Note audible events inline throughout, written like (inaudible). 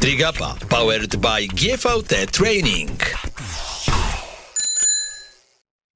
Trigapa powered by GVT Training.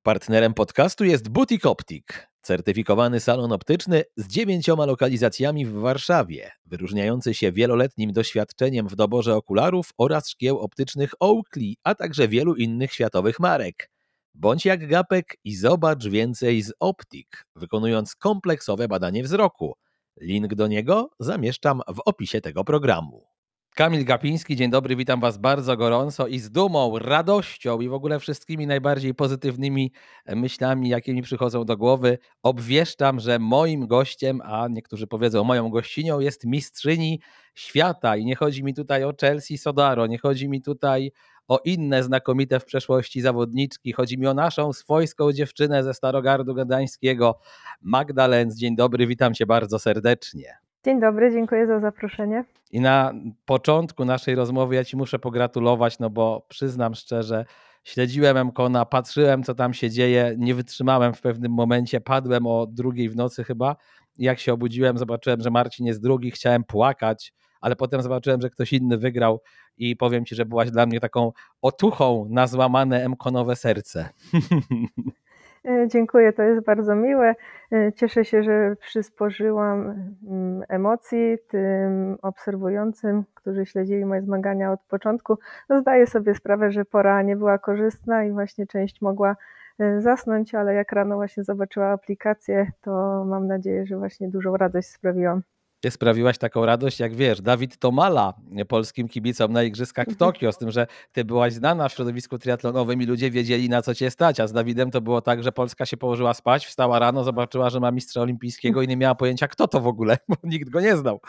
Partnerem podcastu jest Butik Optik, certyfikowany salon optyczny z dziewięcioma lokalizacjami w Warszawie, wyróżniający się wieloletnim doświadczeniem w doborze okularów oraz szkieł optycznych Oakley, a także wielu innych światowych marek. Bądź jak Gapek i zobacz więcej z Optik, wykonując kompleksowe badanie wzroku. Link do niego zamieszczam w opisie tego programu. Kamil Gapiński, dzień dobry, witam Was bardzo gorąco i z dumą, radością i w ogóle wszystkimi najbardziej pozytywnymi myślami, jakie mi przychodzą do głowy. Obwieszczam, że moim gościem, a niektórzy powiedzą moją gościnią, jest mistrzyni świata. I nie chodzi mi tutaj o Chelsea Sodaro, nie chodzi mi tutaj o inne znakomite w przeszłości zawodniczki. Chodzi mi o naszą swojską dziewczynę ze Starogardu Gdańskiego, Magda Lenz. Dzień dobry, witam Cię bardzo serdecznie. Dzień dobry, dziękuję za zaproszenie. I na początku naszej rozmowy ja Ci muszę pogratulować, no bo przyznam szczerze, śledziłem Mkona, patrzyłem co tam się dzieje, nie wytrzymałem w pewnym momencie, padłem o drugiej w nocy chyba. Jak się obudziłem, zobaczyłem, że Marcin jest drugi, chciałem płakać, ale potem zobaczyłem, że ktoś inny wygrał i powiem Ci, że byłaś dla mnie taką otuchą na złamane Mkonowe serce. (laughs) E, dziękuję, to jest bardzo miłe. E, cieszę się, że przysporzyłam mm, emocji tym obserwującym, którzy śledzili moje zmagania od początku. No, zdaję sobie sprawę, że pora nie była korzystna i właśnie część mogła e, zasnąć, ale jak rano właśnie zobaczyła aplikację, to mam nadzieję, że właśnie dużą radość sprawiłam ty sprawiłaś taką radość, jak wiesz, Dawid Tomala polskim kibicom na Igrzyskach w mhm. Tokio, z tym, że ty byłaś znana w środowisku triatlonowym i ludzie wiedzieli na co cię stać, a z Dawidem to było tak, że Polska się położyła spać, wstała rano, zobaczyła, że ma mistrza olimpijskiego i nie miała pojęcia kto to w ogóle, (laughs) bo nikt go nie znał.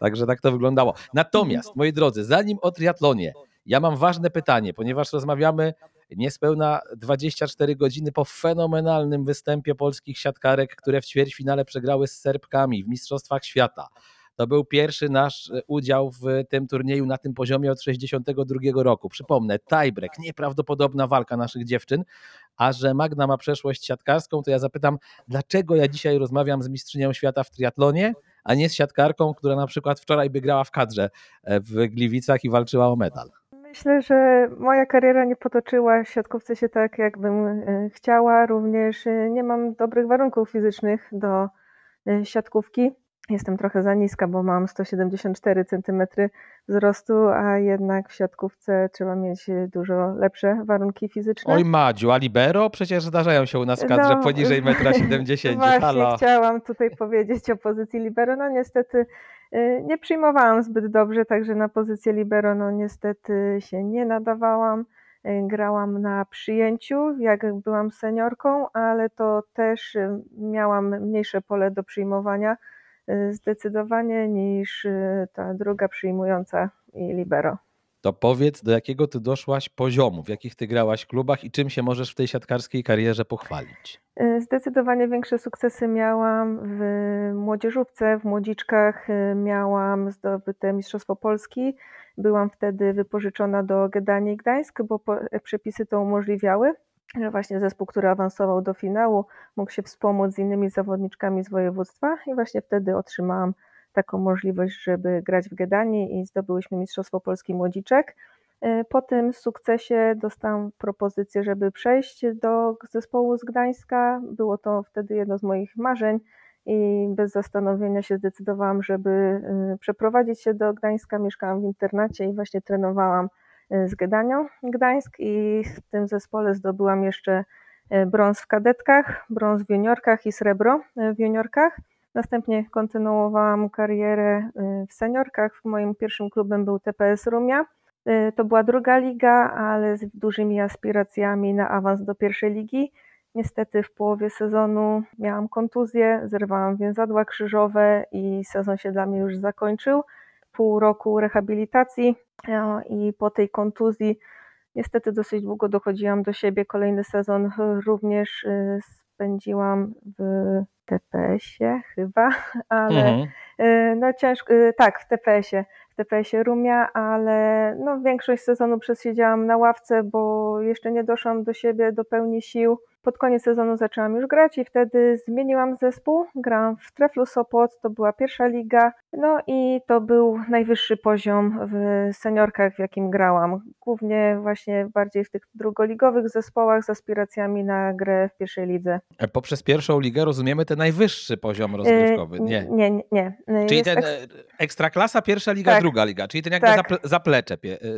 Także tak to wyglądało. Natomiast, moi drodzy, zanim o triatlonie, ja mam ważne pytanie, ponieważ rozmawiamy niespełna 24 godziny po fenomenalnym występie polskich siatkarek, które w ćwierćfinale przegrały z Serbkami w Mistrzostwach Świata. To był pierwszy nasz e, udział w tym turnieju na tym poziomie od 62 roku. Przypomnę, tiebreak, nieprawdopodobna walka naszych dziewczyn, a że Magna ma przeszłość siatkarską, to ja zapytam, dlaczego ja dzisiaj rozmawiam z mistrzynią świata w triatlonie, a nie z siatkarką, która na przykład wczoraj by grała w kadrze e, w Gliwicach i walczyła o medal. Myślę, że moja kariera nie potoczyła w siatkówce się tak, jakbym e, chciała. Również e, nie mam dobrych warunków fizycznych do e, siatkówki. Jestem trochę za niska, bo mam 174 cm wzrostu, a jednak w siatkówce trzeba mieć dużo lepsze warunki fizyczne. Oj Madziu, a libero? Przecież zdarzają się u nas w kadrze no, poniżej 1,70 m. (laughs) Właśnie Halo. chciałam tutaj powiedzieć o pozycji libero. No niestety nie przyjmowałam zbyt dobrze, także na pozycję libero no niestety się nie nadawałam. Y, grałam na przyjęciu, jak byłam seniorką, ale to też y, miałam mniejsze pole do przyjmowania zdecydowanie niż ta druga przyjmująca i libero. To powiedz, do jakiego ty doszłaś poziomu, w jakich ty grałaś klubach i czym się możesz w tej siatkarskiej karierze pochwalić? Y, zdecydowanie większe sukcesy miałam w młodzieżówce, w młodziczkach y, miałam zdobyte Mistrzostwo Polski. Byłam wtedy wypożyczona do Gdanii Gdańsk, bo przepisy to umożliwiały, że właśnie zespół, który awansował do finału, mógł się wspomóc z innymi zawodniczkami z województwa i właśnie wtedy otrzymałam taką możliwość, żeby grać w Gdanii i zdobyłyśmy Mistrzostwo Polski Młodziczek. E, po tym sukcesie dostałam propozycję, żeby przejść do zespołu z Gdańska. Było to wtedy jedno z moich marzeń i bez zastanowienia się zdecydowałam, żeby e, przeprowadzić się do Gdańska. Mieszkałam w internacie i właśnie trenowałam e, z Gdanią Gdańsk i w tym zespole zdobyłam jeszcze brąz w kadetkach, brąz w juniorkach i srebro w juniorkach. Następnie kontynuowałam karierę w seniorkach. Moim pierwszym klubem był TPS Rumia. Y, to była druga liga, ale z dużymi aspiracjami na awans do pierwszej ligi. Niestety w połowie sezonu miałam kontuzję, zerwałam więzadła krzyżowe i sezon się dla mnie już zakończył. Pół roku rehabilitacji i po tej kontuzji niestety dosyć długo dochodziłam do siebie. Kolejny sezon również y, spędziłam w TPS-ie chyba, (laughs) ale mhm. Y, no ciężko, tak w TPS-ie w TPS-ie Rumia, ale no, większość sezonu przesiedziałam na ławce, bo jeszcze nie doszłam do siebie, do pełni sił. Pod koniec sezonu zaczęłam już grać i wtedy zmieniłam zespół. Grałam w Treflu Sopot, to była pierwsza liga. No i to był najwyższy poziom w seniorkach, w jakim grałam. Głównie właśnie bardziej w tych drugoligowych zespołach z aspiracjami na grę w pierwszej lidze. E, poprzez pierwszą ligę rozumiemy ten najwyższy poziom rozgrywkowy. Nie, nie, nie. nie. Czyli Jest ten ek... ekstraklasa, pierwsza liga, tak. druga liga, czyli ten jakby tak. zaplecze.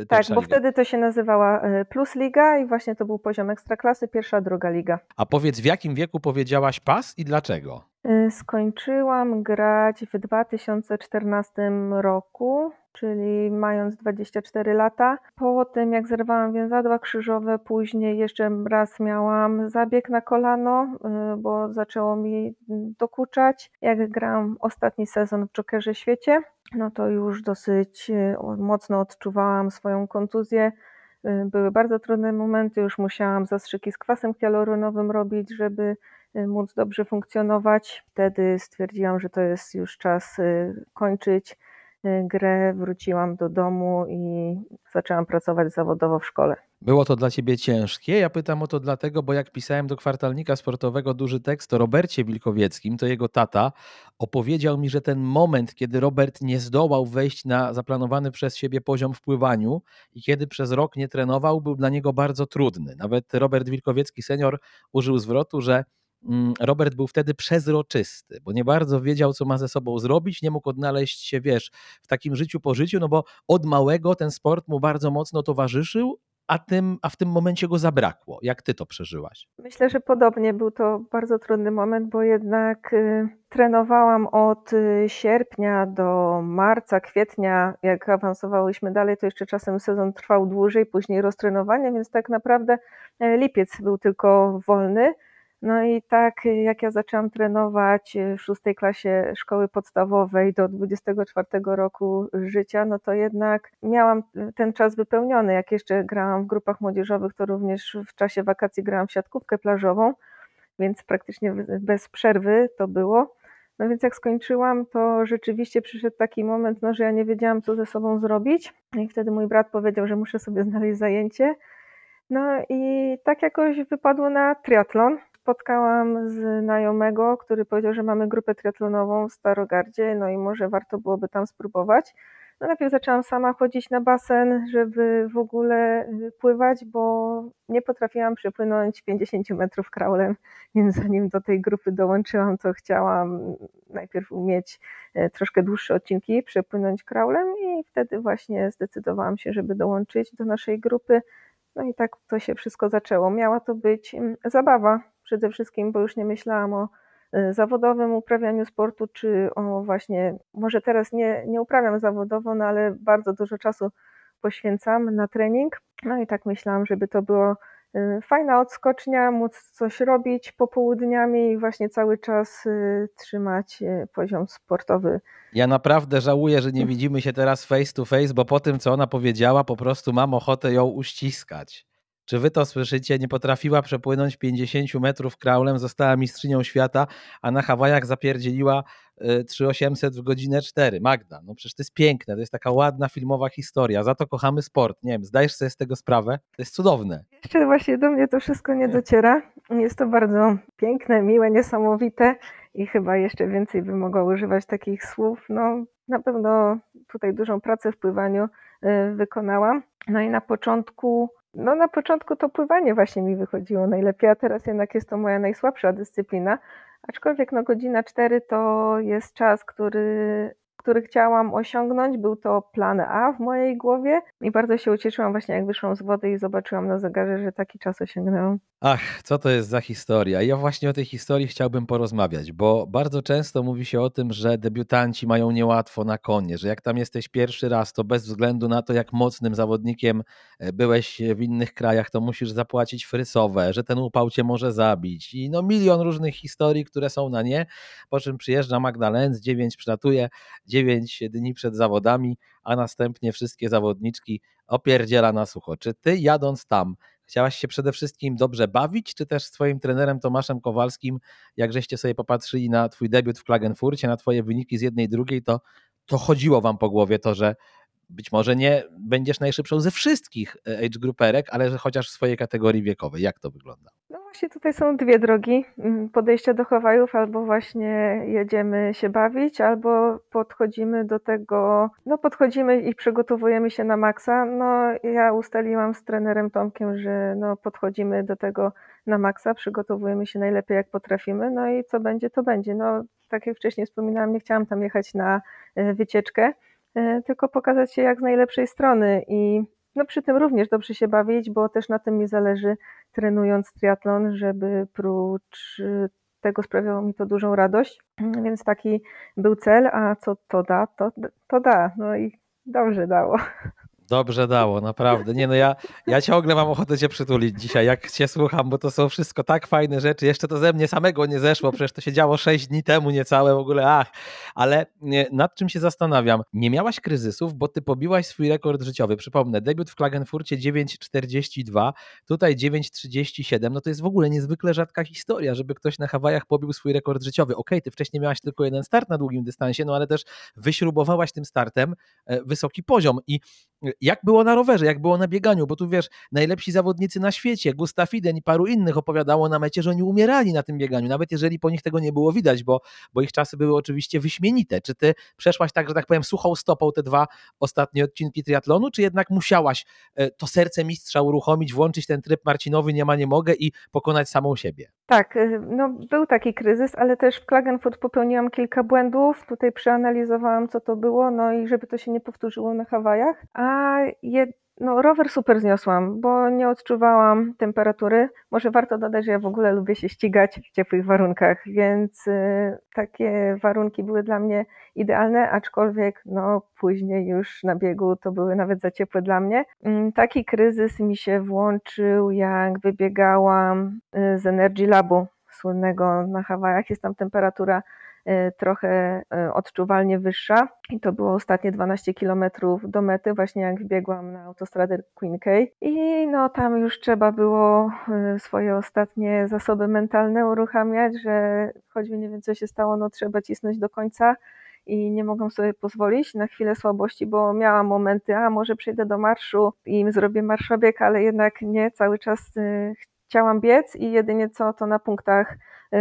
Tak, bo liga. wtedy to się nazywała Plus Liga i właśnie to był poziom ekstraklasy, pierwsza, druga liga. A powiedz, w jakim wieku powiedziałaś pas i dlaczego? Y, skończyłam grać w 2014 roku, czyli mając 24 lata. Po tym, jak zerwałam więzadła krzyżowe, później jeszcze raz miałam zabieg na kolano, y, bo zaczęło mi dokuczać. Jak grałam ostatni sezon w Jokerze Świecie, no to już dosyć y, mocno odczuwałam swoją kontuzję były bardzo trudne momenty, już musiałam zastrzyki z kwasem hialuronowym robić, żeby y, móc dobrze funkcjonować. Wtedy stwierdziłam, że to jest już czas y, kończyć grę. Wróciłam do domu i zaczęłam pracować zawodowo w szkole. Było to dla ciebie ciężkie? Ja pytam o to dlatego, bo jak pisałem do kwartalnika sportowego duży tekst o Robercie Wilkowieckim, to jego tata opowiedział mi, że ten moment, kiedy Robert nie zdołał wejść na zaplanowany przez siebie poziom w pływaniu i kiedy przez rok nie trenował, był dla niego bardzo trudny. Nawet Robert Wilkowiecki senior użył zwrotu, że mm, Robert był wtedy przezroczysty, bo nie bardzo wiedział, co ma ze sobą zrobić, nie mógł odnaleźć się, wiesz, w takim życiu po życiu, no bo od małego ten sport mu bardzo mocno towarzyszył, a, tym, a w tym momencie go zabrakło. Jak ty to przeżyłaś? Myślę, że podobnie był to bardzo trudny moment, bo jednak y, trenowałam od y, sierpnia do marca, kwietnia. Jak awansowałyśmy dalej, to jeszcze czasem sezon trwał dłużej, później roztrenowanie, więc tak naprawdę y, lipiec był tylko wolny. No i tak jak ja zaczęłam trenować w szóstej klasie szkoły podstawowej do 24 roku życia, no to jednak miałam ten czas wypełniony. Jak jeszcze grałam w grupach młodzieżowych, to również w czasie wakacji grałam w siatkówkę plażową, więc praktycznie bez przerwy to było. No więc jak skończyłam, to rzeczywiście przyszedł taki moment, no, że ja nie wiedziałam, co ze sobą zrobić. I wtedy mój brat powiedział, że muszę sobie (laughs) znaleźć zajęcie. No i tak jakoś wypadło na triatlon spotkałam znajomego, który powiedział, że mamy grupę triatlonową w Starogardzie, no i może warto byłoby tam spróbować. No najpierw zaczęłam sama chodzić na basen, żeby w ogóle pływać, bo nie potrafiłam przepłynąć 50 metrów kraulem, (laughs) więc zanim do tej grupy dołączyłam, to chciałam najpierw umieć e, troszkę dłuższe odcinki, przepłynąć kraulem i wtedy właśnie zdecydowałam się, żeby dołączyć do naszej grupy. No i tak to się wszystko zaczęło. Miała to być mm, zabawa, przede wszystkim, bo już nie myślałam o y, zawodowym uprawianiu sportu, czy o właśnie, może teraz nie, nie uprawiam zawodowo, no ale bardzo dużo czasu poświęcam na trening. No i tak myślałam, żeby to było y, fajna odskocznia, móc coś robić popołudniami i właśnie cały czas y, trzymać poziom sportowy. Ja naprawdę żałuję, że nie widzimy się teraz face to face, bo po tym, co ona powiedziała, po prostu mam ochotę ją uściskać. Czy wy to słyszycie? Nie potrafiła przepłynąć 50 metrów kraulem, została mistrzynią świata, a na Hawajach zapierdzieliła 3800 y, w godzinę 4. Magda, no przecież to jest piękne, to jest taka ładna filmowa historia, za to kochamy sport. Nie wiem, zdajesz sobie z tego sprawę? To jest cudowne. Jeszcze właśnie do mnie to wszystko nie dociera. Jest to bardzo piękne, miłe, niesamowite i chyba jeszcze więcej bym mogła używać takich słów. No, na pewno tutaj dużą pracę w pływaniu y, wykonałam. No i na początku no na początku to pływanie właśnie mi wychodziło najlepiej, a teraz jednak jest to moja najsłabsza dyscyplina. Aczkolwiek no godzina 4 to jest czas, który który chciałam osiągnąć. Był to plan A w mojej głowie i bardzo się ucieszyłam właśnie jak wyszłam z wody i zobaczyłam na zegarze, że taki czas osiągnęłam. Ach, co to jest za historia? Ja właśnie o tej historii chciałbym porozmawiać, bo bardzo często mówi się o tym, że debiutanci mają niełatwo na konie, że jak tam jesteś pierwszy raz, to bez względu na to, jak mocnym zawodnikiem e, byłeś w innych krajach, to musisz zapłacić frysowe, że ten upał cię może zabić i no milion różnych historii, które są na nie, po czym przyjeżdża Magda Lenz, 9 przylatuje, 9 dni przed zawodami, a następnie wszystkie zawodniczki opierdziela na sucho. Czy ty jadąc tam chciałaś się przede wszystkim dobrze bawić, czy też z twoim trenerem Tomaszem Kowalskim, jak żeście sobie popatrzyli na twój debiut w Klagenfurcie, na twoje wyniki z jednej i drugiej, to, to chodziło wam po głowie to, że być może nie będziesz najszybszą ze wszystkich e, age grouperek, ale chociaż w swojej kategorii wiekowej. Jak to wygląda? No właśnie tutaj są dwie drogi mm, podejścia do Hawajów, albo właśnie jedziemy się bawić, albo podchodzimy do tego, no podchodzimy i przygotowujemy się na maksa. No ja ustaliłam z trenerem Tomkiem, że no podchodzimy do tego na maksa, przygotowujemy się najlepiej jak potrafimy, no i co będzie, to będzie. No tak jak wcześniej wspominałam, nie chciałam tam jechać na e, wycieczkę, tylko pokazać się jak z najlepszej strony i no przy tym również dobrze się bawić, bo też na tym mi zależy, trenując triatlon, żeby prócz y, tego sprawiało mi to dużą radość, więc taki był cel, a co to da, to, to da, no i dobrze dało. (laughs) Dobrze dało, naprawdę. Nie no, ja, ja ciągle mam ochotę cię przytulić dzisiaj, jak cię słucham, bo to są wszystko tak fajne rzeczy. Jeszcze to ze mnie samego nie zeszło, przecież to się działo 6 dni temu, niecałe w ogóle, ach. Ale nad czym się zastanawiam? Nie miałaś kryzysów, bo ty pobiłaś swój rekord życiowy. Przypomnę, debiut w Klagenfurcie 9,42, tutaj 9,37. No to jest w ogóle niezwykle rzadka historia, żeby ktoś na Hawajach pobił swój rekord życiowy. Okej, okay, ty wcześniej miałaś tylko jeden start na długim dystansie, no ale też wyśrubowałaś tym startem e, wysoki poziom i jak było na rowerze, jak było na bieganiu, bo tu wiesz, najlepsi zawodnicy na świecie, Gustav Iden i paru innych opowiadało na mecie, że oni umierali na tym bieganiu, nawet jeżeli po nich tego nie było widać, bo, bo ich czasy były oczywiście wyśmienite. Czy ty przeszłaś tak, że tak powiem, suchą stopą te dwa ostatnie odcinki triatlonu, czy jednak musiałaś e, to serce mistrza uruchomić, włączyć ten tryb Marcinowy, nie ma, nie mogę i pokonać samą siebie? Tak, y, no był taki kryzys, ale też w Klagenfurt popełniłam kilka błędów. Tutaj przeanalizowałam, co to było, no i żeby to się nie powtórzyło na Hawajach. A jed, no, rower super zniosłam, bo nie odczuwałam temperatury. Może warto dodać, że ja w ogóle lubię się ścigać w ciepłych warunkach, więc y, takie warunki były dla mnie idealne, aczkolwiek no, później już na biegu to były nawet za ciepłe dla mnie. Y, taki kryzys mi się włączył, jak wybiegałam y, z Energy Labu słynnego na Hawajach. Jest tam temperatura trochę y, odczuwalnie wyższa. I to było ostatnie 12 kilometrów do mety, właśnie jak wbiegłam na autostradę Queen K. I no tam już trzeba było y, swoje ostatnie zasoby mentalne uruchamiać, że choćby nie wiem co się stało, no trzeba cisnąć do końca i nie mogłam sobie pozwolić na chwilę słabości, bo miałam momenty, a może przejdę do marszu i zrobię marszobieg, ale jednak nie, cały czas chciałam biec i jedynie co to na punktach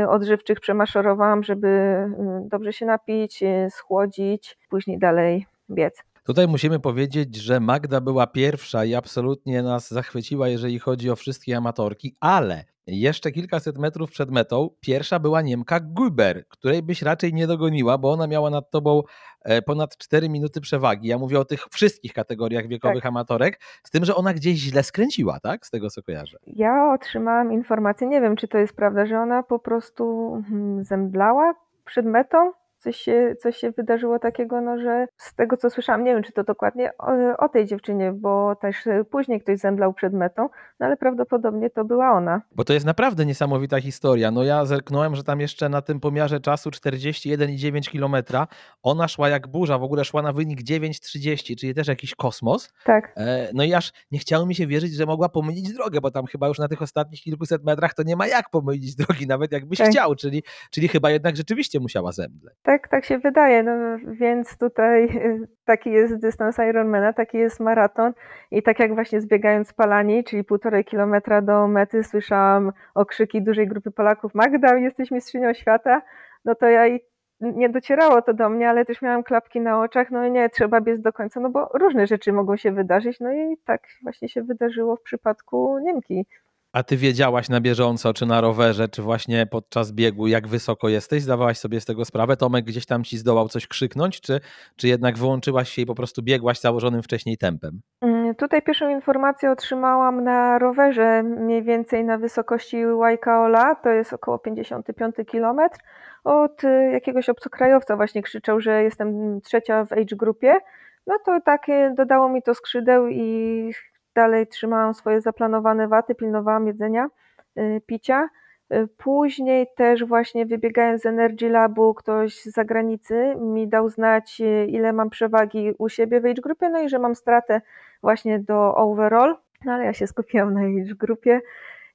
odżywczych przemaszerowałam, żeby y, dobrze się napić, y, schłodzić, później dalej biec. Tutaj musimy powiedzieć, że Magda była pierwsza i absolutnie nas zachwyciła, jeżeli chodzi o wszystkie amatorki, ale jeszcze kilkaset metrów przed metą pierwsza była Niemka Guber, której byś raczej nie dogoniła, bo ona miała nad tobą e, ponad 4 minuty przewagi. Ja mówię o tych wszystkich kategoriach wiekowych tak. amatorek, z tym, że ona gdzieś źle skręciła, tak? Z tego co kojarzę. Ja otrzymałam informację, nie wiem czy to jest prawda, że ona po prostu hmm, zemdlała przed metą coś się, coś się wydarzyło takiego, no, że z tego co słyszałam, nie wiem czy to dokładnie o, o, tej dziewczynie, bo też później ktoś zemdlał przed metą, no ale prawdopodobnie to była ona. Bo to jest naprawdę niesamowita historia. No ja zerknąłem, że tam jeszcze na tym pomiarze czasu 41,9 km ona szła jak burza, w ogóle szła na wynik 9,30, czyli też jakiś kosmos. Tak. E, no i aż nie chciało mi się wierzyć, że mogła pomylić drogę, bo tam chyba już na tych ostatnich kilkuset metrach to nie ma jak pomylić drogi, nawet jakbyś tak. chciał, czyli, czyli chyba jednak rzeczywiście musiała zemdleć. Tak tak, tak się wydaje. No, więc tutaj (laughs) taki jest dystans Ironmana, taki jest maraton i tak jak właśnie zbiegając Palani, czyli półtorej kilometra do mety, słyszałam okrzyki dużej grupy Polaków Magda, jesteś mistrzynią świata, no to ja i nie docierało to do mnie, ale też miałam klapki na oczach, no i nie, trzeba biec do końca, no bo różne rzeczy mogą się wydarzyć, no i tak właśnie się wydarzyło w przypadku Niemki. A ty wiedziałaś na bieżąco, czy na rowerze, czy właśnie podczas biegu, jak wysoko jesteś? Zdawałaś sobie z tego sprawę? Tomek gdzieś tam ci zdołał coś krzyknąć, czy, czy jednak wyłączyłaś się i po prostu biegłaś założonym wcześniej tempem? Mm, tutaj pierwszą informację otrzymałam na rowerze, mniej więcej na wysokości Waikaola, to jest około 55 km. Od y, jakiegoś obcokrajowca właśnie krzyczał, że jestem trzecia w age grupie. No to takie dodało mi to skrzydeł i dalej trzymałam swoje zaplanowane waty, pilnowałam jedzenia, y, picia. Y, później też właśnie wybiegając z Energy Labu, ktoś z zagranicy mi dał znać, y, ile mam przewagi u siebie w age grupie, no i że mam stratę właśnie do overall, no ale ja się skupiłam na age grupie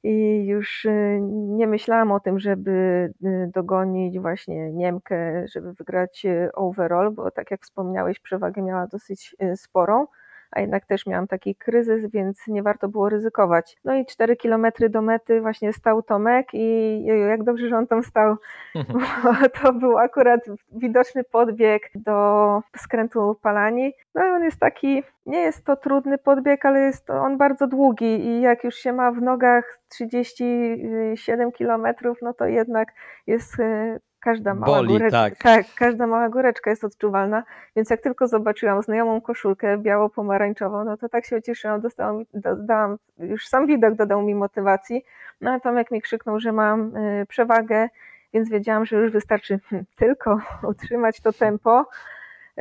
i już nie myślałam o tym, żeby dogonić właśnie Niemkę, żeby wygrać overall, bo tak jak wspomniałeś, przewagę miała dosyć sporą a jednak też miałam taki kryzys, więc nie warto było ryzykować. No i 4 kilometry do mety właśnie stał Tomek i jak dobrze, że on tam stał, (laughs) to był akurat widoczny podbieg do skrętu Palani. No i on jest taki, nie jest to trudny podbieg, ale jest on bardzo długi i jak już się ma w nogach 37 kilometrów, no to jednak jest e, Każda mała, Boli, góreczka, tak. tak, każda mała góreczka jest odczuwalna, więc jak tylko zobaczyłam znajomą koszulkę biało-pomarańczową, no to tak się ucieszyłam, dostałam, dodałam, już sam widok dodał mi motywacji, no a Tomek mi krzyknął, że mam y, przewagę, więc wiedziałam, że już wystarczy (laughs) tylko utrzymać to tempo.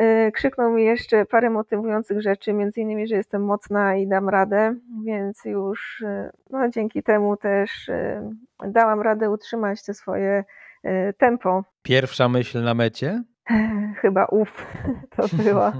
Y, krzyknął mi jeszcze parę motywujących rzeczy, między innymi, że jestem mocna i dam radę, więc już y, no, dzięki temu też dałam radę utrzymać te swoje Y, tempo. Pierwsza myśl na mecie? (laughs) Chyba uf, (laughs) to była.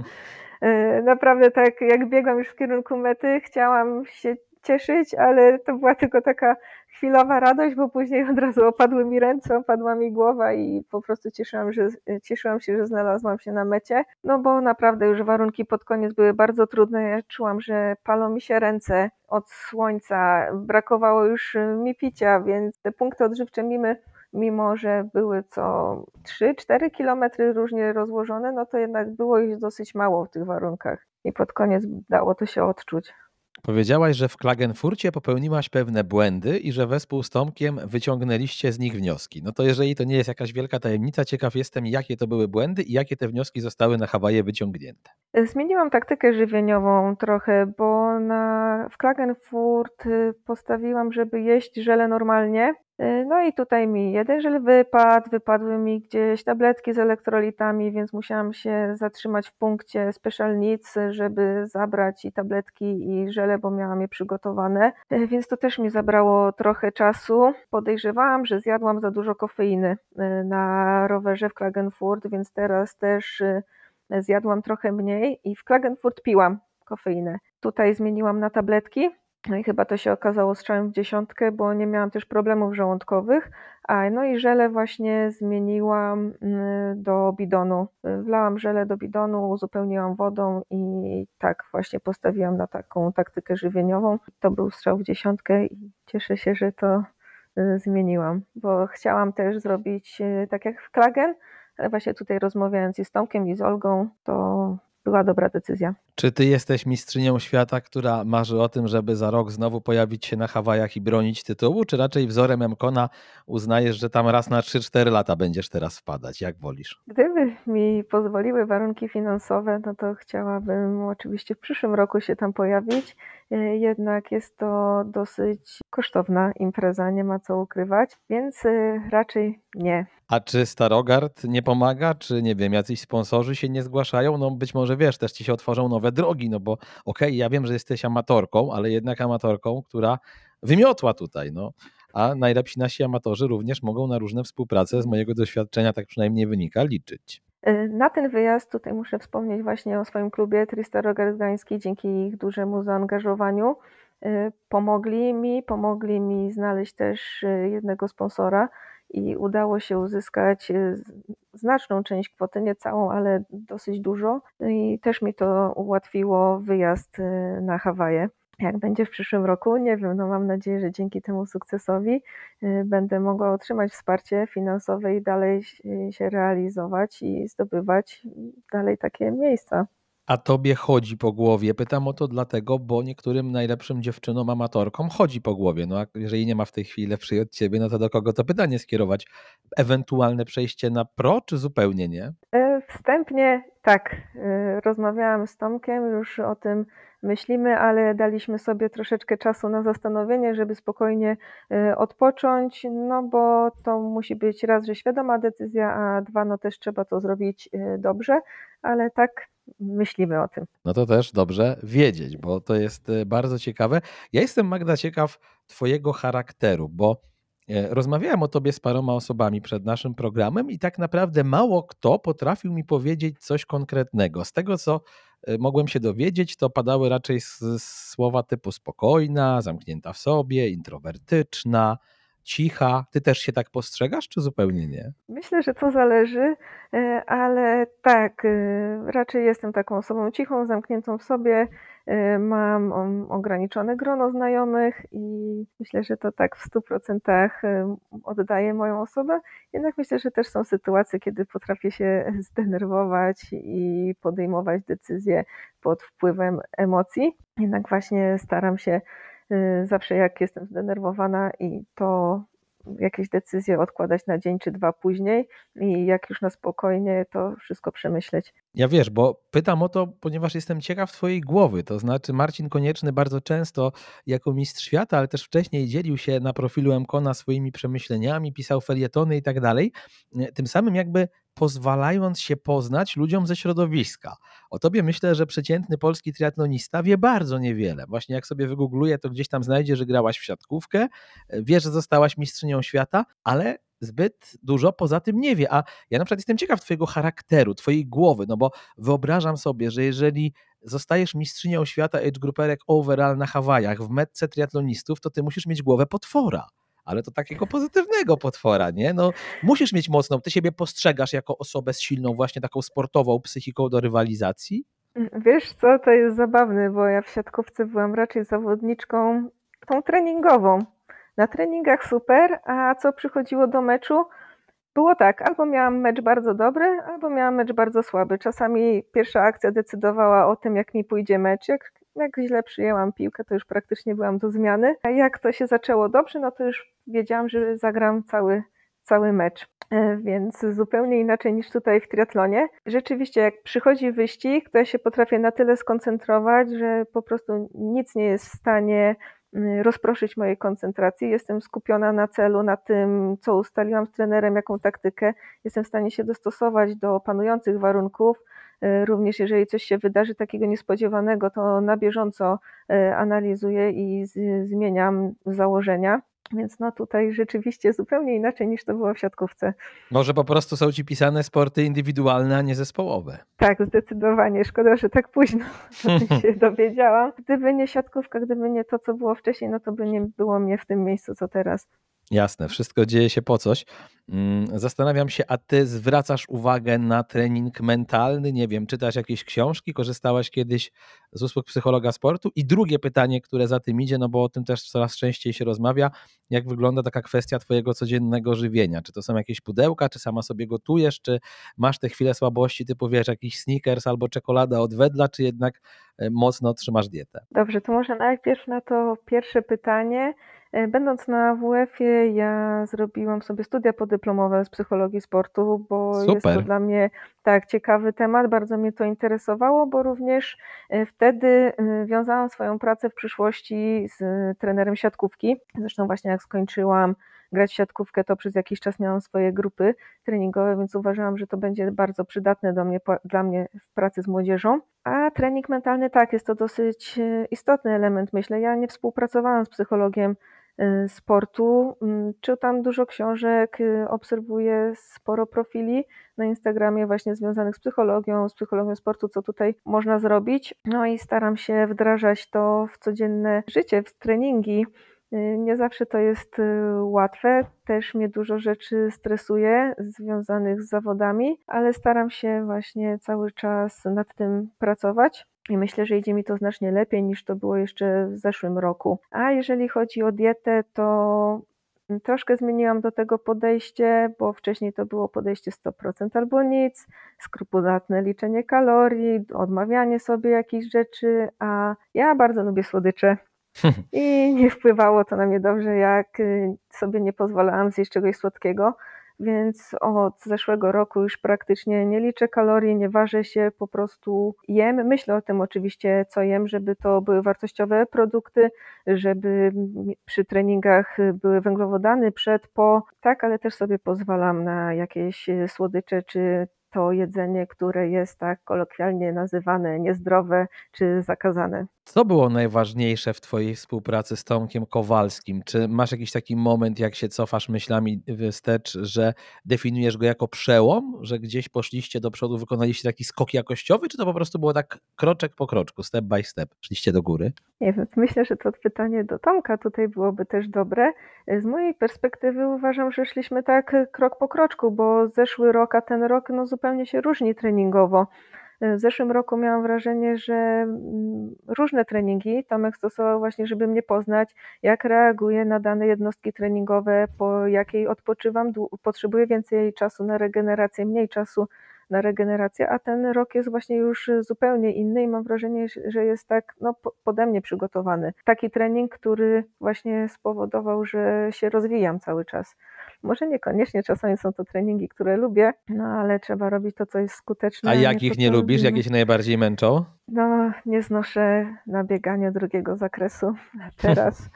Y, naprawdę tak, jak biegłam już w kierunku mety, chciałam się cieszyć, ale to była tylko taka chwilowa radość, bo później od razu opadły mi ręce, opadła mi głowa i po prostu cieszyłam, że, cieszyłam się, że znalazłam się na mecie, no bo naprawdę już warunki pod koniec były bardzo trudne. Ja czułam, że palą mi się ręce od słońca, brakowało już mi picia, więc te punkty odżywcze mimy mimo że były co 3-4 kilometry różnie rozłożone, no to jednak było ich dosyć mało w tych warunkach. I pod koniec dało to się odczuć. Powiedziałaś, że w Klagenfurcie popełniłaś pewne błędy i że wespół z Tomkiem wyciągnęliście z nich wnioski. No to jeżeli to nie jest jakaś wielka tajemnica, ciekaw jestem, jakie to były błędy i jakie te wnioski zostały na Hawaje wyciągnięte. Zmieniłam taktykę żywieniową trochę, bo na, w Klagenfurt y, postawiłam, żeby jeść żele normalnie, no i tutaj mi jeden żel wypadł, wypadły mi gdzieś tabletki z elektrolitami, więc musiałam się zatrzymać w punkcie special needs, żeby zabrać i tabletki i żele, bo miałam je przygotowane, y, więc to też mi zabrało trochę czasu. Podejrzewałam, że zjadłam za dużo kofeiny y, na rowerze w Klagenfurt, więc teraz też zjadłam trochę mniej i w Klagenfurt piłam kofeinę. Tutaj zmieniłam na tabletki, no i chyba to się okazało strzałem w dziesiątkę, bo nie miałam też problemów żołądkowych. A no i żelę właśnie zmieniłam mm, do bidonu. Wlałam żelę do bidonu, uzupełniłam wodą i tak właśnie postawiłam na taką taktykę żywieniową. To był strzał w dziesiątkę i cieszę się, że to y, zmieniłam, bo chciałam też zrobić y, tak jak w Klagen, ale właśnie tutaj rozmawiając z Tomkiem i z Olgą, to była dobra decyzja. Czy ty jesteś mistrzynią świata, która marzy o tym, żeby za rok znowu pojawić się na Hawajach i bronić tytułu, czy raczej wzorem Mkona uznajesz, że tam raz na 3-4 lata będziesz teraz wpadać? Jak wolisz? Gdyby mi pozwoliły warunki finansowe, no to chciałabym oczywiście w przyszłym roku się tam pojawić. E, jednak jest to dosyć kosztowna impreza, nie ma co ukrywać, więc e, raczej nie. A czy Starogard nie pomaga? Czy nie wiem, jacyś sponsorzy się nie zgłaszają? No być może wiesz, też ci się otworzą nowe drogi, no bo okej, okay, ja wiem, że jesteś amatorką, ale jednak amatorką, która wymiotła tutaj, no. A najlepsi nasi amatorzy również mogą na różne współprace, z mojego doświadczenia tak przynajmniej wynika, liczyć. Y, na ten wyjazd tutaj muszę wspomnieć właśnie o swoim klubie Roger Gdański. Dzięki ich dużemu zaangażowaniu y, pomogli mi, pomogli mi znaleźć też y, jednego sponsora i udało się uzyskać znaczną część kwoty, nie całą, ale dosyć dużo i też mi to ułatwiło wyjazd na Hawaje. Jak będzie w przyszłym roku, nie wiem, no mam nadzieję, że dzięki temu sukcesowi y, będę mogła otrzymać wsparcie finansowe i dalej się realizować i zdobywać dalej takie miejsca. A tobie chodzi po głowie? Pytam o to dlatego, bo niektórym najlepszym dziewczynom amatorkom chodzi po głowie. No a jeżeli nie ma w tej chwili lepszej od ciebie, no to do kogo to pytanie skierować? Ewentualne przejście na pro, czy zupełnie nie? E, wstępnie tak. E, rozmawiałam z Tomkiem już o tym, myślimy, ale daliśmy sobie troszeczkę czasu na zastanowienie, żeby spokojnie e, odpocząć, no bo to musi być raz, że świadoma decyzja, a dwa, no też trzeba to zrobić dobrze, ale tak myślimy o tym. No to też dobrze wiedzieć, bo to jest e, bardzo ciekawe. Ja jestem, Magda, ciekaw Twojego charakteru, bo E, rozmawiałem o tobie z paroma osobami przed naszym programem i tak naprawdę mało kto potrafił mi powiedzieć coś konkretnego. Z tego, co e, mogłem się dowiedzieć, to padały raczej słowa typu spokojna, zamknięta w sobie, introwertyczna, cicha. Ty też się tak postrzegasz, czy zupełnie nie? Myślę, że to zależy, e, ale tak, raczej jestem taką osobą cichą, zamkniętą w sobie, Y, mam ograniczone grono znajomych i myślę, że to tak w 100% y, oddaje moją osobę. Jednak myślę, że też są sytuacje, kiedy potrafię się (laughs) zdenerwować i podejmować decyzje pod wpływem emocji. Jednak właśnie staram się zawsze, jak jestem zdenerwowana i to jakieś decyzje odkładać na dzień czy dwa później i jak już na spokojnie to wszystko przemyśleć. Ja wiesz, bo pytam o to, ponieważ jestem ciekaw Twojej głowy. To znaczy, Marcin Konieczny bardzo często jako mistrz świata, ale też wcześniej dzielił się na profilu Mkona swoimi przemyśleniami, pisał felietony i tak dalej. Tym samym jakby pozwalając się poznać ludziom ze środowiska. O tobie myślę, że przeciętny polski triatlonista wie bardzo niewiele. Właśnie jak sobie wygoogluje, to gdzieś tam znajdzie, że grałaś w siatkówkę, wie, że zostałaś mistrzynią świata, ale zbyt dużo poza tym nie wie. A ja na przykład jestem ciekaw twojego charakteru, twojej głowy, no bo wyobrażam sobie, że jeżeli zostajesz mistrzynią świata age grouperek overall na Hawajach w metce triatlonistów, to ty musisz mieć głowę potwora ale to takiego pozytywnego potwora, nie? No, musisz mieć mocną, ty siebie postrzegasz jako osobę z silną właśnie taką sportową psychiką do rywalizacji? Mm, wiesz co, to jest zabawne, bo ja w siatkówce byłam raczej zawodniczką tą treningową. Na treningach super, a co przychodziło do meczu, było tak, albo miałam mecz bardzo dobry, albo miałam mecz bardzo słaby. Czasami pierwsza akcja decydowała o tym, jak mi pójdzie mecz. Jak jak źle przyjęłam piłkę, to już praktycznie byłam do zmiany. A jak to się zaczęło dobrze, no to już wiedziałam, że zagram cały, cały mecz. E, więc zupełnie inaczej niż tutaj w triatlonie. Rzeczywiście, jak przychodzi wyścig, to ja się potrafię na tyle skoncentrować, że po prostu nic nie jest w stanie mm, rozproszyć mojej koncentracji. Jestem skupiona na celu, na tym, co ustaliłam z trenerem, jaką taktykę. Jestem w stanie się dostosować do panujących warunków. E, również jeżeli coś się wydarzy takiego niespodziewanego, to na bieżąco e, analizuję i zmieniam założenia. Więc no tutaj rzeczywiście zupełnie inaczej niż to było w siatkówce. Może po prostu są ci pisane sporty indywidualne, a nie zespołowe. Tak, zdecydowanie. Szkoda, że tak późno (laughs) (laughs) się dowiedziałam. Gdyby nie siatkówka, gdyby nie to, co było wcześniej, no to by nie było mnie w tym miejscu, co teraz. Jasne, wszystko dzieje się po coś. Mm, zastanawiam się, a ty zwracasz uwagę na trening mentalny? Nie wiem, czytasz jakieś książki, korzystałaś kiedyś z usług psychologa sportu? I drugie pytanie, które za tym idzie, no bo o tym też coraz częściej się rozmawia, jak wygląda taka kwestia twojego codziennego żywienia? Czy to są jakieś pudełka, czy sama sobie gotujesz, czy masz te chwile słabości typu, wiesz, jakiś sneakers albo czekolada od wedla, czy jednak e, mocno trzymasz dietę? Dobrze, to może najpierw na to pierwsze pytanie. E, będąc na WF-ie, ja zrobiłam sobie studia podyplomowe z psychologii sportu, bo Super. jest to dla mnie tak ciekawy temat, bardzo mnie to interesowało, bo również e, wtedy e, wiązałam swoją pracę w przyszłości z trenerem siatkówki. Zresztą właśnie jak skończyłam grać w siatkówkę, to przez jakiś czas miałam swoje grupy treningowe, więc uważałam, że to będzie bardzo przydatne do mnie, dla mnie w pracy z młodzieżą. A trening mentalny, tak, jest to dosyć istotny element, myślę. Ja nie współpracowałam z psychologiem sportu. Mm, czytam dużo książek, y, obserwuję sporo profili na Instagramie właśnie związanych z psychologią, z psychologią sportu, co tutaj można zrobić. No i staram się wdrażać to w codzienne życie, w treningi. Y, nie zawsze to jest łatwe, też mnie dużo rzeczy stresuje związanych z zawodami, ale staram się właśnie cały czas nad tym pracować. I myślę, że idzie mi to znacznie lepiej niż to było jeszcze w zeszłym roku. A jeżeli chodzi o dietę, to troszkę zmieniłam do tego podejście, bo wcześniej to było podejście 100% albo nic, skrupulatne liczenie kalorii, odmawianie sobie jakichś rzeczy, a ja bardzo lubię słodycze. (laughs) I nie wpływało to na mnie dobrze, jak y, sobie nie pozwalałam zjeść czegoś słodkiego więc od zeszłego roku już praktycznie nie liczę kalorii, nie ważę się, po prostu jem. Myślę o tym oczywiście, co jem, żeby to były wartościowe produkty, żeby przy treningach były węglowodany przed, po, tak, ale też sobie pozwalam na jakieś słodycze czy to jedzenie, które jest tak kolokwialnie nazywane niezdrowe czy zakazane. Co było najważniejsze w Twojej współpracy z Tomkiem Kowalskim? Czy masz jakiś taki moment, jak się cofasz myślami wstecz, że definiujesz go jako przełom, że gdzieś poszliście do przodu, wykonaliście taki skok jakościowy, czy to po prostu było tak kroczek po kroczku, step by step, szliście do góry? Nie wiem, myślę, że to pytanie do Tomka tutaj byłoby też dobre. Z mojej perspektywy uważam, że szliśmy tak krok po kroczku, bo zeszły rok, a ten rok no, zupełnie się różni treningowo. W zeszłym roku miałam wrażenie, że mm, różne treningi Tomek stosował właśnie, żeby mnie poznać, jak reaguję na dane jednostki treningowe, po jakiej odpoczywam, potrzebuję więcej czasu na regenerację, mniej czasu na regenerację, a ten rok jest właśnie już zupełnie inny i mam wrażenie, że jest tak no, pode mnie przygotowany. Taki trening, który właśnie spowodował, że się rozwijam cały czas. Może niekoniecznie czasami są to treningi, które lubię, no ale trzeba robić to, co jest skuteczne. A jakich nie, nie lubisz? Jakie się najbardziej męczą? No, nie znoszę nabiegania drugiego zakresu. (laughs) Teraz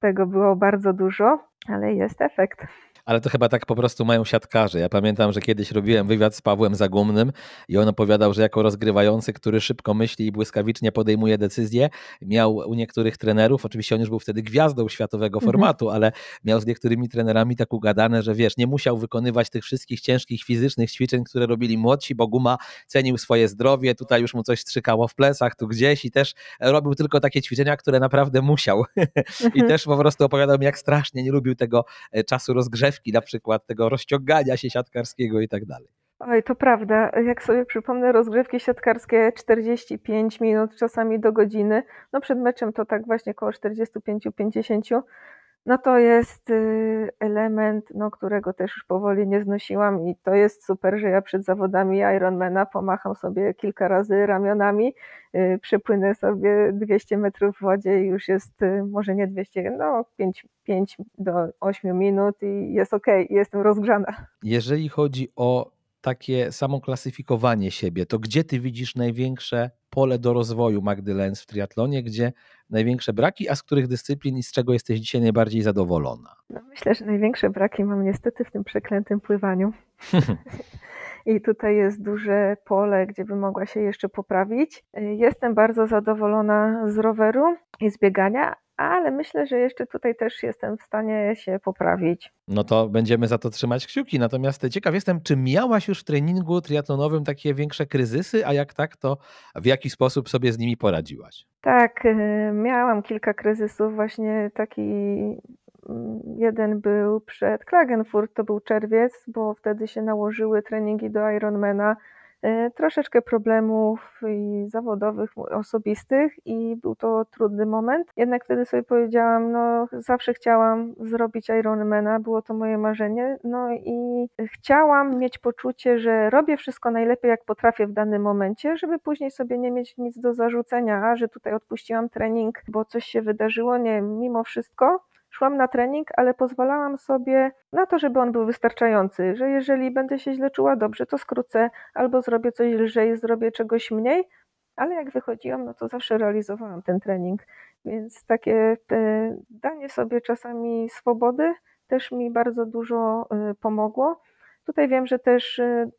tego było bardzo dużo, ale jest efekt. Ale to chyba tak po prostu mają siatkarze. Ja pamiętam, że kiedyś robiłem wywiad z Pawłem Zagumnym i on opowiadał, że jako rozgrywający, który szybko myśli i błyskawicznie podejmuje decyzje, miał u niektórych trenerów, oczywiście on już był wtedy gwiazdą światowego mhm. formatu, mhm. ale miał z niektórymi trenerami tak ugadane, że wiesz, nie musiał wykonywać tych wszystkich ciężkich fizycznych ćwiczeń, które robili młodsi, bo Guma cenił swoje zdrowie, tutaj już mu coś strzykało w plecach, tu gdzieś i też robił tylko takie ćwiczenia, które naprawdę musiał. (laughs) I mhm. też po prostu opowiadał mi, jak strasznie nie lubił tego e, czasu rozgrzewki rozgrzewki, na przykład tego rozciągania się siatkarskiego i tak dalej. Oj, to prawda. Jak sobie przypomnę rozgrzewki siatkarskie 45 minut, czasami do godziny. No przed meczem to tak właśnie około 45-50 no to jest y, element, no, którego też już powoli nie znosiłam i to jest super, że ja przed zawodami Ironmana pomacham sobie kilka razy ramionami, y, przepłynę sobie 200 metrów w wodzie i już jest, y, może nie 200, no 5, 5 do 8 minut i jest ok, jestem rozgrzana. Jeżeli chodzi o takie samo klasyfikowanie siebie, to gdzie ty widzisz największe pole do rozwoju Magdy Lenz w triatlonie, gdzie największe braki, a z których dyscyplin i z czego jesteś dzisiaj najbardziej zadowolona? No myślę, że największe braki mam niestety w tym przeklętym pływaniu. (laughs) I tutaj jest duże pole, gdzie bym mogła się jeszcze poprawić. Jestem bardzo zadowolona z roweru i z biegania, ale myślę, że jeszcze tutaj też jestem w stanie się poprawić. No to będziemy za to trzymać kciuki. Natomiast ciekaw jestem, czy miałaś już w treningu triatlonowym takie większe kryzysy, a jak tak, to w jaki sposób sobie z nimi poradziłaś? Tak, y, miałam kilka kryzysów. Właśnie taki jeden był przed Klagenfurt, to był czerwiec, bo wtedy się nałożyły treningi do Ironmana E, troszeczkę problemów i zawodowych, osobistych i był to trudny moment. Jednak wtedy sobie powiedziałam, no zawsze chciałam zrobić Ironmana, było to moje marzenie, no i chciałam mieć poczucie, że robię wszystko najlepiej jak potrafię w danym momencie, żeby później sobie nie mieć nic do zarzucenia, że tutaj odpuściłam trening, bo coś się wydarzyło, nie, mimo wszystko szłam na trening, ale pozwalałam sobie na to, żeby on był wystarczający, że jeżeli będę się źle czuła, dobrze, to skrócę albo zrobię coś lżej, zrobię czegoś mniej, ale jak wychodziłam, no to zawsze realizowałam ten trening. Więc takie danie sobie czasami swobody też mi bardzo dużo y, pomogło. Tutaj wiem, że też y,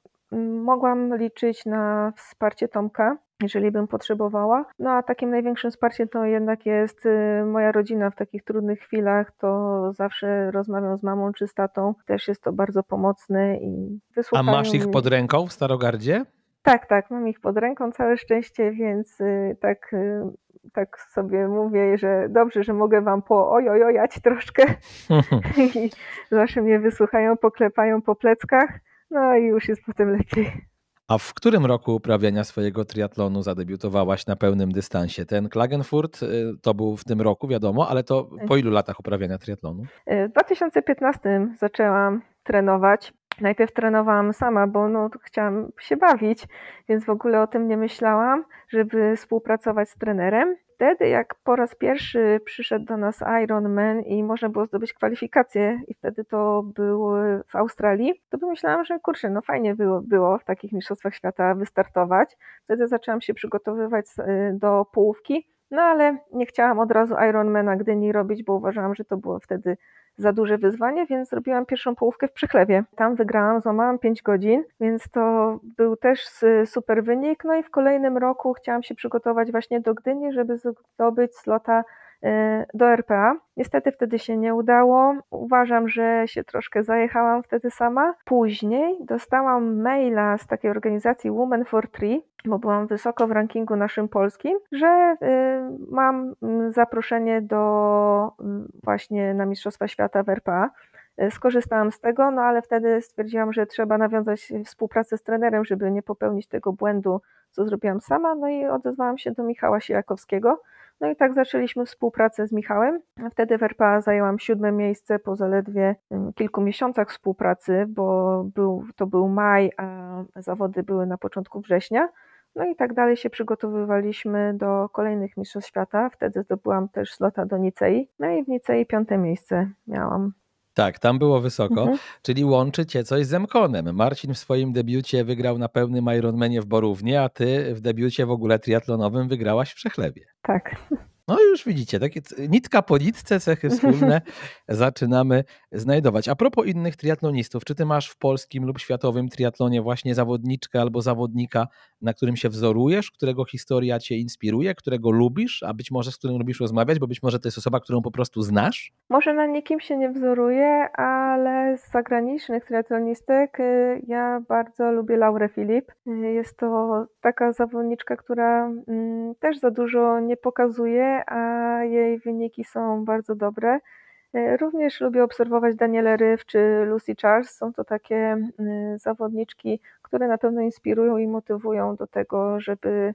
mogłam liczyć na wsparcie Tomka, jeżeli bym potrzebowała. No a takim największym wsparciem to jednak jest y, moja rodzina w takich trudnych chwilach, to zawsze rozmawiam z mamą czy z tatą, też jest to bardzo pomocne i wysłuchają A masz ich pod ręką w Starogardzie? Tak, tak, mam ich pod ręką, całe szczęście, więc y, tak, y, tak sobie mówię, że dobrze, że mogę wam po ojojojać troszkę (laughs) i zawsze mnie wysłuchają, poklepają po pleckach, no i już jest potem lepiej. A w którym roku uprawiania swojego triatlonu zadebiutowałaś na pełnym dystansie? Ten Klagenfurt y, to był w tym roku, wiadomo, ale to po ilu latach uprawiania triatlonu? Y, w 2015 zaczęłam trenować. Najpierw trenowałam sama, bo no, chciałam się bawić, więc w ogóle o tym nie myślałam, żeby współpracować z trenerem wtedy, jak po raz pierwszy przyszedł do nas Ironman i można było zdobyć kwalifikacje, i wtedy to był w Australii, to pomyślałam, że kurczę, no fajnie było, było w takich mistrzostwach świata wystartować. Wtedy zaczęłam się przygotowywać do połówki No ale nie chciałam od razu Ironmana Gdyni robić, bo uważałam, że to było wtedy za duże wyzwanie, więc zrobiłam pierwszą połówkę w Przychlewie. Tam wygrałam, złamałam 5 godzin, więc to był też super wynik. No i w kolejnym roku chciałam się przygotować właśnie do Gdyni, żeby zdobyć slota do RPA. Niestety wtedy się nie udało. Uważam, że się troszkę zajechałam wtedy sama. Później dostałam maila z takiej organizacji Women for Tree, bo byłam wysoko w rankingu naszym polskim, że y, mam zaproszenie do mm, właśnie na Mistrzostwa Świata w RPA. Y, skorzystałam z tego, no ale wtedy stwierdziłam, że trzeba nawiązać współpracę z trenerem, żeby nie popełnić tego błędu, co zrobiłam sama. No i odezwałam się do Michała Sijakowskiego, no i tak zaczęliśmy współpracę z Michałem. Wtedy w RPA zajęłam siódme miejsce po zaledwie kilku miesiącach współpracy, bo był, to był maj, a zawody były na początku września. No i tak dalej się przygotowywaliśmy do kolejnych Mistrzostw Świata. Wtedy zdobyłam też slota do Nicei. No i w Nicei piąte miejsce miałam. Tak, tam było wysoko, mhm. czyli łączy cię coś z Emkonem. Marcin w swoim debiucie wygrał na pełnym Ironmanie w Borównie, a ty w debiucie w ogóle triatlonowym wygrałaś w Przechlewie. Tak. No już widzicie, takie nitka po nitce, cechy wspólne (laughs) zaczynamy znajdować. A propos innych triatlonistów, czy ty masz w polskim lub światowym triatlonie właśnie zawodniczkę albo zawodnika, na którym się wzorujesz, którego historia cię inspiruje, którego lubisz, a być może z którym lubisz rozmawiać, bo być może to jest osoba, którą po prostu znasz? Może na nikim się nie wzoruję, ale z zagranicznych triatlonistek y, ja bardzo lubię Laurę Filip. Y, jest to taka zawodniczka, która mm, też za dużo nie pokazuje, a jej wyniki są bardzo dobre. E, również lubię obserwować Danielę Ryw czy Lucy Charles. Są to takie zawodniczki, które na pewno inspirują i motywują do tego, żeby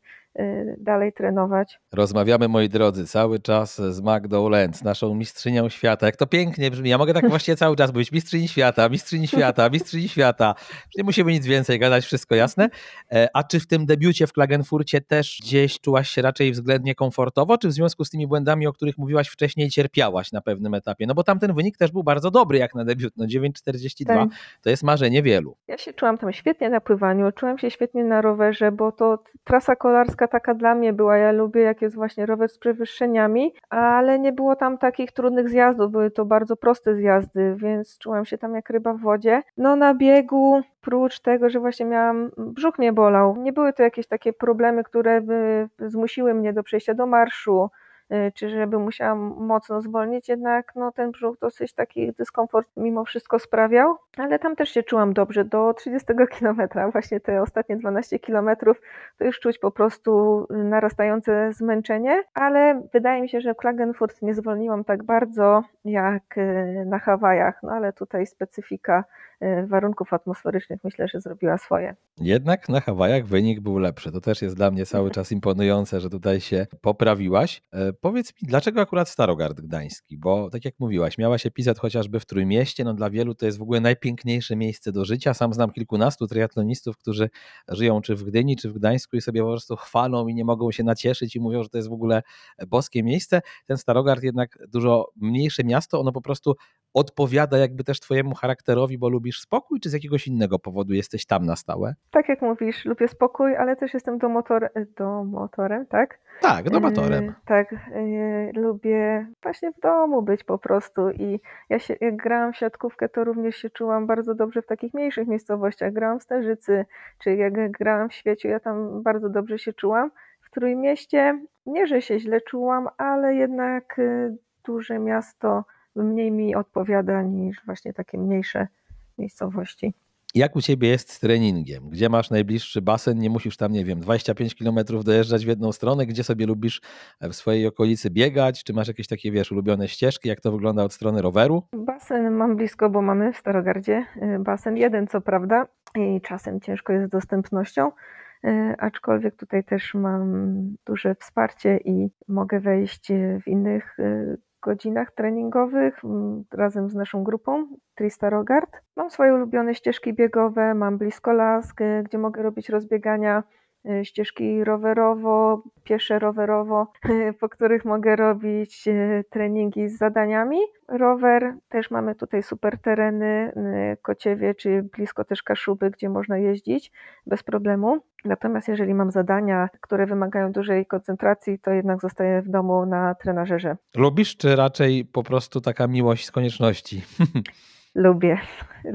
dalej trenować. Rozmawiamy, moi drodzy, cały czas z Magdą Lenz, naszą mistrzynią świata. Jak to pięknie brzmi. Ja mogę tak właściwie cały czas być mistrzyni świata, mistrzyni świata, mistrzyni świata. Nie musimy nic więcej gadać, wszystko jasne. E, a czy w tym debiucie w Klagenfurcie też gdzieś czułaś się raczej względnie komfortowo, czy w związku z tymi błędami, o których mówiłaś wcześniej, cierpiałaś na pewnym etapie? No bo tam ten wynik też był bardzo dobry jak na debiut. No 9,42 tak. to jest marzenie wielu. Ja się czułam tam świetnie na pływaniu, czułam się świetnie na rowerze, bo to trasa kolarska taka dla mnie była. Ja lubię, jak jest właśnie rower z przewyższeniami, ale nie było tam takich trudnych zjazdów, były to bardzo proste zjazdy, więc czułam się tam jak ryba w wodzie. No na biegu, prócz tego, że właśnie miałam, brzuch mnie bolał, nie były to jakieś takie problemy, które by zmusiły mnie do przejścia do marszu, czy żeby musiałam mocno zwolnić, jednak no, ten brzuch dosyć taki dyskomfort mimo wszystko sprawiał, ale tam też się czułam dobrze. Do 30 (laughs) kilometra, właśnie te ostatnie 12 kilometrów, to już czuć po prostu narastające zmęczenie, ale wydaje mi się, że w Klagenfurt nie zwolniłam tak bardzo jak y, na Hawajach, no ale tutaj specyfika y, warunków atmosferycznych myślę, że zrobiła swoje. Jednak na Hawajach wynik był lepszy. To też jest dla mnie cały czas imponujące, że tutaj się poprawiłaś. E, powiedz mi, dlaczego akurat Starogard Gdański? Bo tak jak mówiłaś, miałaś epizod chociażby w Trójmieście, no dla wielu to jest w ogóle najpiękniejsze miejsce do życia. Sam znam kilkunastu triatlonistów, którzy żyją czy w Gdyni, czy w Gdańsku i sobie po prostu chwalą i nie mogą się nacieszyć i mówią, że to jest w ogóle boskie miejsce. Ten Starogard jednak dużo mniejsze miasto, ono po prostu odpowiada jakby też twojemu charakterowi, bo lubisz spokój, czy z jakiegoś innego powodu jesteś tam na stałe? Tak jak mówisz, lubię spokój, ale też jestem domotor, domotorem, tak? Tak, domatorem. Yy, tak, yy, lubię właśnie w domu być po prostu i ja się, jak grałam w siatkówkę, to również się czułam bardzo dobrze w takich mniejszych miejscowościach. Grałam w Starzycy, czy jak grałam w Świeciu, ja tam bardzo dobrze się czułam. W Trójmieście nie, że się źle czułam, ale jednak y, duże miasto mniej mi odpowiada niż właśnie takie mniejsze miejscowości. Jak u ciebie jest z treningiem? Gdzie masz najbliższy basen? Nie musisz tam, nie wiem, 25 km dojeżdżać w jedną stronę. Gdzie sobie lubisz w swojej okolicy biegać? Czy masz jakieś takie, wiesz, ulubione ścieżki? Jak to wygląda od strony roweru? Basen mam blisko, bo mamy w Starogardzie y, basen jeden, co prawda, i czasem ciężko jest z dostępnością, y, aczkolwiek tutaj też mam duże wsparcie i mogę wejść w innych y, godzinach treningowych razem z naszą grupą Tristarogard. Mam swoje ulubione ścieżki biegowe, mam blisko las, gdzie mogę robić rozbiegania. Y, ścieżki rowerowo, piesze rowerowo, (laughs) po których mogę robić y, treningi z zadaniami. Rower, też mamy tutaj super tereny, Kociewie, czy blisko też Kaszuby, gdzie można jeździć bez problemu. Natomiast jeżeli mam zadania, które wymagają dużej koncentracji, to jednak zostaję w domu na trenażerze. Lubisz, czy raczej po prostu taka miłość z konieczności? (laughs) Lubię.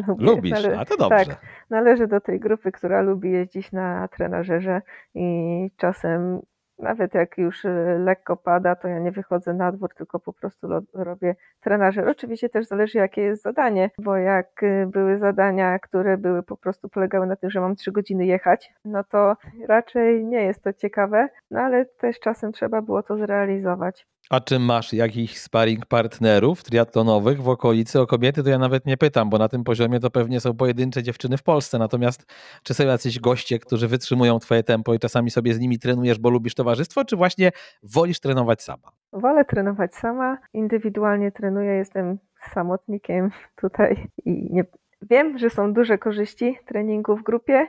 Lubię. Lubisz, Nale- a to dobrze. Tak, należę do tej grupy, która lubi jeździć na trenażerze i czasem nawet jak już y, lekko pada, to ja nie wychodzę na dwór, tylko po prostu robię trenażer. Oczywiście też zależy, jakie jest zadanie, bo jak y, były zadania, które były po prostu polegały na tym, że mam trzy godziny jechać, no to raczej nie jest to ciekawe, no ale też czasem trzeba było to zrealizować. A czy masz jakichś sparring partnerów triatlonowych w okolicy? O kobiety to ja nawet nie pytam, bo na tym poziomie to pewnie są pojedyncze dziewczyny w Polsce. Natomiast czy są jacyś goście, którzy wytrzymują twoje tempo i czasami sobie z nimi trenujesz, bo lubisz towarzystwo, czy właśnie wolisz trenować sama? Wolę trenować sama. Indywidualnie trenuję, jestem samotnikiem tutaj i nie... wiem, że są duże korzyści treningu w grupie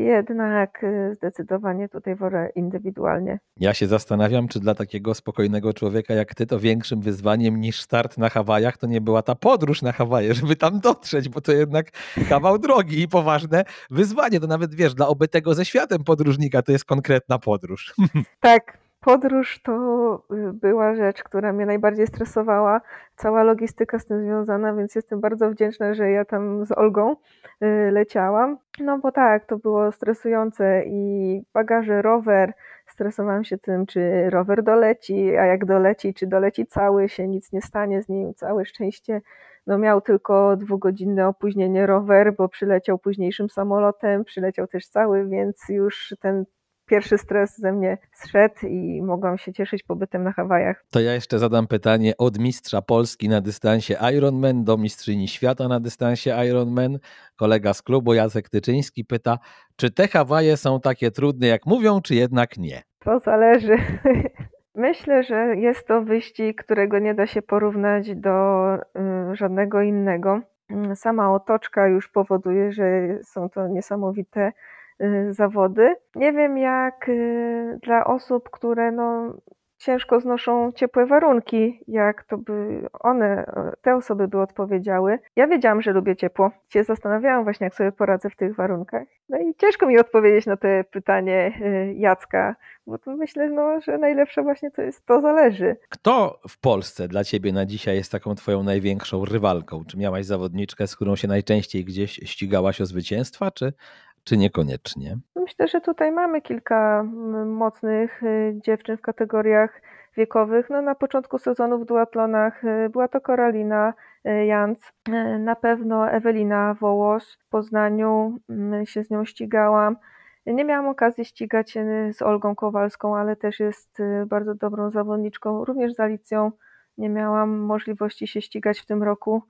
jednak y, zdecydowanie tutaj wolę indywidualnie. Ja się zastanawiam, czy dla takiego spokojnego człowieka jak ty to większym wyzwaniem niż start na Hawajach to nie była ta podróż na Hawaje, żeby tam dotrzeć, bo to jednak kawał drogi i poważne wyzwanie. To nawet wiesz, dla obytego ze światem podróżnika to jest konkretna podróż. Tak, podróż to y, była rzecz, która mnie najbardziej stresowała. Cała logistyka z tym związana, więc jestem bardzo wdzięczna, że ja tam z Olgą y, leciałam. No bo tak, to było stresujące i bagaże, rower. Stresowałam się tym, czy rower doleci, a jak doleci, czy doleci cały, się nic nie stanie z nim. Całe szczęście no miał tylko dwugodzinne opóźnienie rower, bo przyleciał późniejszym samolotem, przyleciał też cały, więc już ten pierwszy stres ze mnie zszedł i mogłam się cieszyć pobytem na Hawajach. To ja jeszcze zadam pytanie od mistrza Polski na dystansie Ironman do mistrzyni świata na dystansie Ironman. Kolega z klubu Jacek Tyczyński pyta, czy te Hawaje są takie trudne jak mówią, czy jednak nie? To zależy. (laughs) Myślę, że jest to wyścig, którego nie da się porównać do y, żadnego innego. Sama otoczka już powoduje, że są to niesamowite zawody. Nie wiem jak y, dla osób, które no, ciężko znoszą ciepłe warunki, jak to by one, te osoby by odpowiedziały. Ja wiedziałam, że lubię ciepło. Się zastanawiałam właśnie, jak sobie poradzę w tych warunkach. No i ciężko mi odpowiedzieć na to pytanie y, Jacka, bo to myślę, no, że najlepsze właśnie to jest, to zależy. Kto w Polsce dla ciebie na dzisiaj jest taką twoją największą rywalką? Czy miałaś zawodniczkę, z którą się najczęściej gdzieś ścigałaś o zwycięstwa, czy czy niekoniecznie? Myślę, że tutaj mamy kilka mocnych y, dziewczyn w kategoriach wiekowych. No, na początku sezonu w duatlonach y, była to Karolina y, Janc, na pewno Ewelina Wołosz w Poznaniu się z nią ścigałam. Nie miałam okazji ścigać się z Olgą Kowalską, ale też jest bardzo dobrą zawodniczką. Również z Alicją nie miałam możliwości się ścigać w tym roku,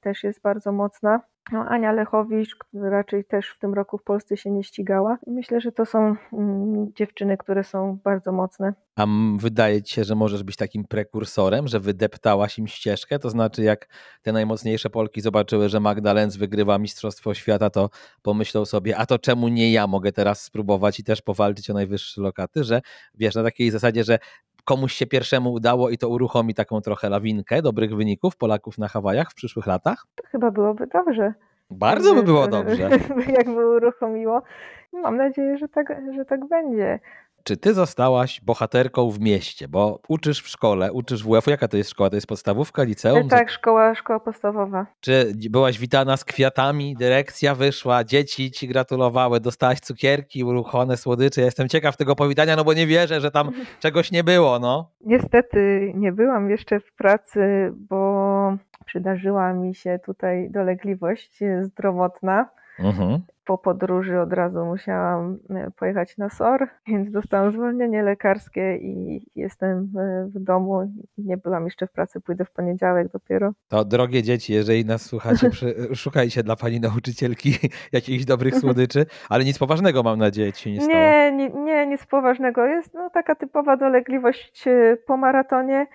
też jest bardzo mocna. No, Ania Lechowicz, która raczej też w tym roku w Polsce się nie ścigała. Myślę, że to są mm, dziewczyny, które są bardzo mocne. A wydaje ci się, że możesz być takim prekursorem, że wydeptałaś im ścieżkę? To znaczy, jak te najmocniejsze Polki zobaczyły, że Magda Lenz wygrywa Mistrzostwo Świata, to pomyślą sobie, a to czemu nie ja mogę teraz spróbować i też powalczyć o najwyższe lokaty, że wiesz, na takiej zasadzie, że komuś się pierwszemu udało i to uruchomi taką trochę lawinkę dobrych wyników Polaków na Hawajach w przyszłych latach? To chyba byłoby dobrze. Bardzo by było (laughs) dobrze. Jakby uruchomiło. Mam nadzieję, że tak, że tak będzie. Czy ty zostałaś bohaterką w mieście? Bo uczysz w szkole, uczysz w WF-u. Jaka to jest szkoła? To jest podstawówka, liceum? Tak, szkoła, szkoła podstawowa. Czy byłaś witana z kwiatami? Dyrekcja wyszła, dzieci ci gratulowały, dostałaś cukierki, uruchome słodycze. Ja jestem ciekaw tego powitania, no bo nie wierzę, że tam (laughs) czegoś nie było, no. Niestety nie byłam jeszcze w pracy, bo przydarzyła mi się tutaj dolegliwość zdrowotna. Mhm po podróży od razu musiałam e, pojechać na SOR, więc dostałam zwolnienie lekarskie i jestem e, w domu. Nie byłam jeszcze w pracy, pójdę w poniedziałek dopiero. To drogie dzieci, jeżeli nas słuchacie, (laughs) szukajcie dla pani nauczycielki (laughs) jakichś dobrych słodyczy, ale nic poważnego mam nadzieję ci się nie stało. Nie, nie, nie nic poważnego. Jest no, taka typowa dolegliwość e, po maratonie,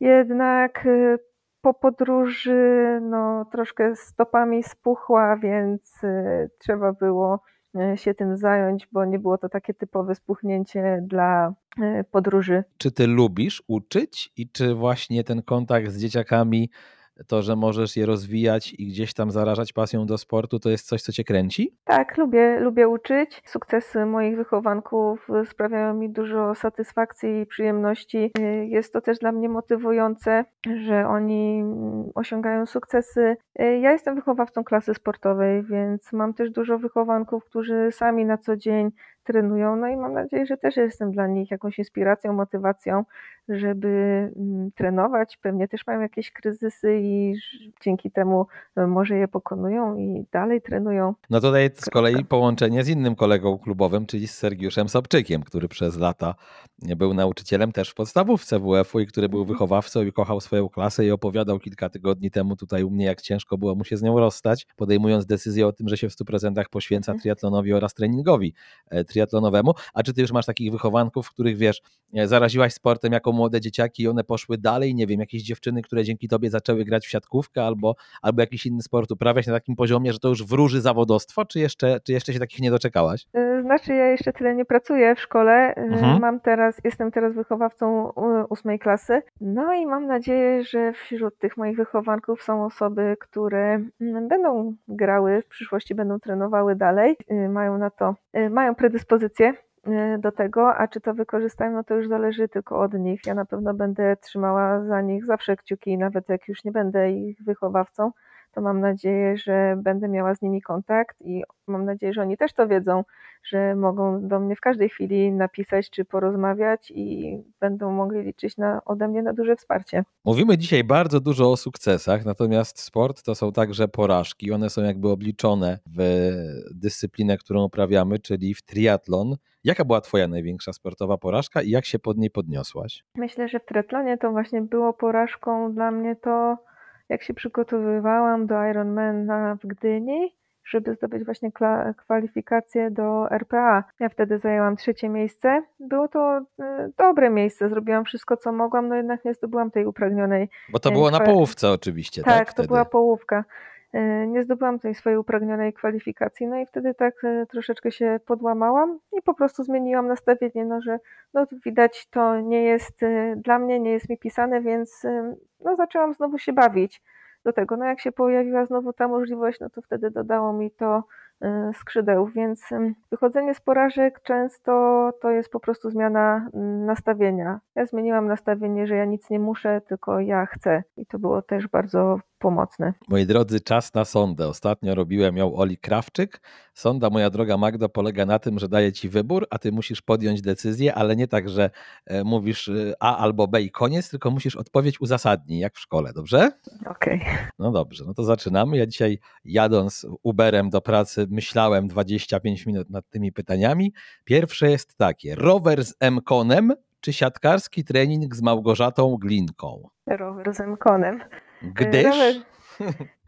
jednak po podróży no, troszkę stopami spuchła, więc y, trzeba było się tym zająć, bo nie było to takie typowe spuchnięcie dla podróży. Czy ty lubisz uczyć i czy właśnie ten kontakt z dzieciakami to, że możesz je rozwijać i gdzieś tam zarażać pasją do sportu, to jest coś, co cię kręci? Tak, lubię, lubię uczyć. Sukcesy moich wychowanków sprawiają mi dużo satysfakcji i przyjemności. Jest to też dla mnie motywujące, że oni osiągają sukcesy. Ja jestem wychowawcą klasy sportowej, więc mam też dużo wychowanków, którzy sami na co dzień trenują. No i mam nadzieję, że też jestem dla nich jakąś inspiracją, motywacją, żeby mm, trenować. Pewnie też mają jakieś kryzysy i dzięki temu e, może je pokonują i dalej trenują. No tutaj z kolei połączenie z innym kolegą klubowym, czyli z Sergiuszem Sobczykiem, który przez lata był nauczycielem też w podstawówce WF-u i który był mhm. wychowawcą i kochał swoją klasę i opowiadał kilka tygodni temu tutaj u mnie, jak ciężko było mu się z nią rozstać, podejmując decyzję o tym, że się w 100% poświęca mhm. triatlonowi oraz treningowi e, triatlonowemu. A czy ty już masz takich wychowanków, których wiesz, e, zaraziłaś sportem jako młode dzieciaki i one poszły dalej, nie wiem, jakieś dziewczyny, które dzięki tobie zaczęły grać w siatkówkę albo, albo jakiś inny sport uprawiać na takim poziomie, że to już wróży zawodostwo, czy jeszcze, czy jeszcze się takich nie doczekałaś? E, znaczy ja jeszcze tyle nie pracuję w szkole, mhm. mam teraz, jestem teraz wychowawcą ósmej klasy, no i mam nadzieję, że wśród tych moich wychowanków są osoby, które mm, będą grały, w przyszłości będą trenowały dalej, mają na to, mają predyspozycję dyspozycję y, do tego, a czy to wykorzystają, no to już zależy tylko od nich. Ja na pewno będę trzymała za nich zawsze kciuki, nawet jak już nie będę ich wychowawcą, to mam nadzieję, że będę miała z nimi kontakt i mam nadzieję, że oni też to wiedzą, że mogą do mnie w każdej chwili napisać czy porozmawiać i będą mogli liczyć na, ode mnie na duże wsparcie. Mówimy dzisiaj bardzo dużo o sukcesach, natomiast sport to są także porażki. One są jakby obliczone w dyscyplinę, którą uprawiamy, czyli w triatlon. Jaka była Twoja największa sportowa porażka i jak się pod niej podniosłaś? Myślę, że w triatlonie to właśnie było porażką dla mnie to jak się przygotowywałam do Ironmana w Gdyni, żeby zdobyć właśnie kwalifikacje do RPA. Ja wtedy zajęłam trzecie miejsce. Było to y, dobre miejsce, zrobiłam wszystko, co mogłam, no jednak nie zdobyłam tej upragnionej. Bo to było na połówce oczywiście, tak? Tak, to wtedy. była połówka. Y, nie zdobyłam tej swojej upragnionej kwalifikacji, no i wtedy tak y, troszeczkę się podłamałam i po prostu zmieniłam nastawienie, no że no widać to nie jest dla mnie, nie jest mi pisane, więc no zaczęłam znowu się bawić do tego. No jak się pojawiła znowu ta możliwość, no to wtedy dodało mi to skrzydeł, więc wychodzenie z porażek często to jest po prostu zmiana nastawienia. Ja zmieniłam nastawienie, że ja nic nie muszę, tylko ja chcę i to było też bardzo pomocne. Moi drodzy, czas na sondę. Ostatnio robiłem ją Oli Krawczyk. Sonda, moja droga Magdo, polega na tym, że daje ci wybór, a ty musisz podjąć decyzję, ale nie tak, że e, mówisz e, A albo B i koniec, tylko musisz odpowiedź uzasadnić, jak w szkole, dobrze? Okej. Okay. No dobrze, no to zaczynamy. Ja dzisiaj jadąc Uberem do pracy myślałem 25 minut nad tymi pytaniami. Pierwsze jest takie, rower z M-konem czy siatkarski trening z Małgorzatą Glinką? Rower z M-konem. Gdyż?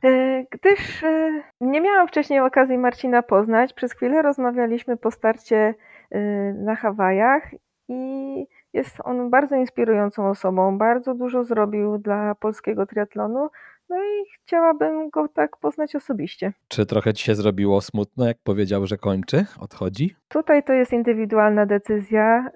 E, gdyż e, nie miałam wcześniej okazji Marcina poznać. Przez chwilę rozmawialiśmy po starcie e, na Hawajach i jest on bardzo inspirującą osobą. Bardzo dużo zrobił dla polskiego triatlonu. No i chciałabym go tak poznać osobiście. Czy trochę ci się zrobiło smutno, jak powiedział, że kończy, odchodzi? Tutaj to jest indywidualna decyzja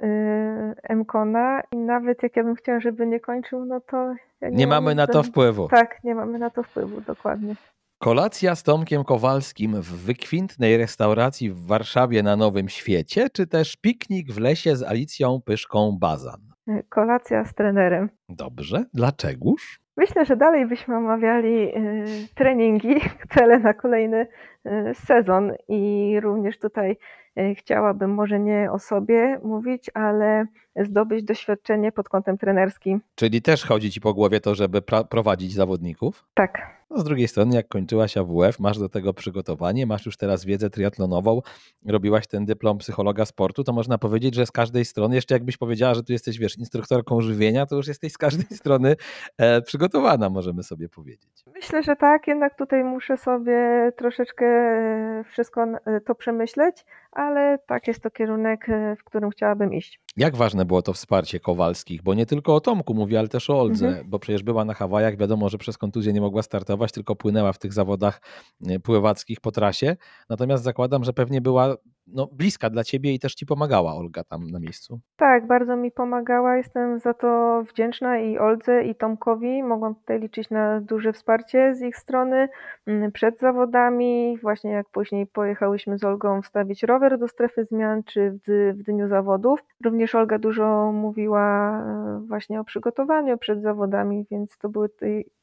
yy, Mkona i nawet jak ja bym chciała, żeby nie kończył, no to... Ja nie, nie mamy na to wpływu. Tak, nie mamy na to wpływu, dokładnie. Kolacja z Tomkiem Kowalskim w wykwintnej restauracji w Warszawie na Nowym Świecie, czy też piknik w lesie z Alicją Pyszką Bazan? Kolacja z trenerem. Dobrze, dlaczegoż? Myślę, że dalej byśmy omawiali y, treningi, (laughs) cele na kolejny y, sezon i również tutaj y, chciałabym może nie o sobie mówić, ale zdobyć doświadczenie pod kątem trenerskim. Czyli też chodzi ci po głowie to, żeby prowadzić zawodników? Tak. No z drugiej strony, jak kończyłaś AWF, masz do tego przygotowanie, masz już teraz wiedzę triatlonową, robiłaś ten dyplom psychologa sportu, to można powiedzieć, że z każdej strony, jeszcze jakbyś powiedziała, że tu jesteś, wiesz, instruktorką żywienia, to już jesteś z każdej strony e, przygotowana, możemy sobie powiedzieć. Myślę, że tak, jednak tutaj muszę sobie troszeczkę e, wszystko e, to przemyśleć, ale tak jest to kierunek, e, w którym chciałabym iść. Jak ważne było to wsparcie Kowalskich, bo nie tylko o Tomku mówi, ale też o Oldze, Mhm. bo przecież była na Hawajach, wiadomo, że przez kontuzję nie mogła startować, tylko płynęła w tych zawodach e, pływackich po trasie. Natomiast zakładam, że pewnie była no, bliska dla ciebie i też ci pomagała Olga tam na miejscu. Tak, bardzo mi pomagała. Jestem za to wdzięczna i Oldze, i Tomkowi. Mogłam tutaj liczyć na duże wsparcie z ich strony mm, przed zawodami. Właśnie jak później pojechałyśmy z Olgą wstawić rower do strefy zmian, czy w, w dniu zawodów. Również Olga dużo mówiła e, właśnie o przygotowaniu przed zawodami, więc to były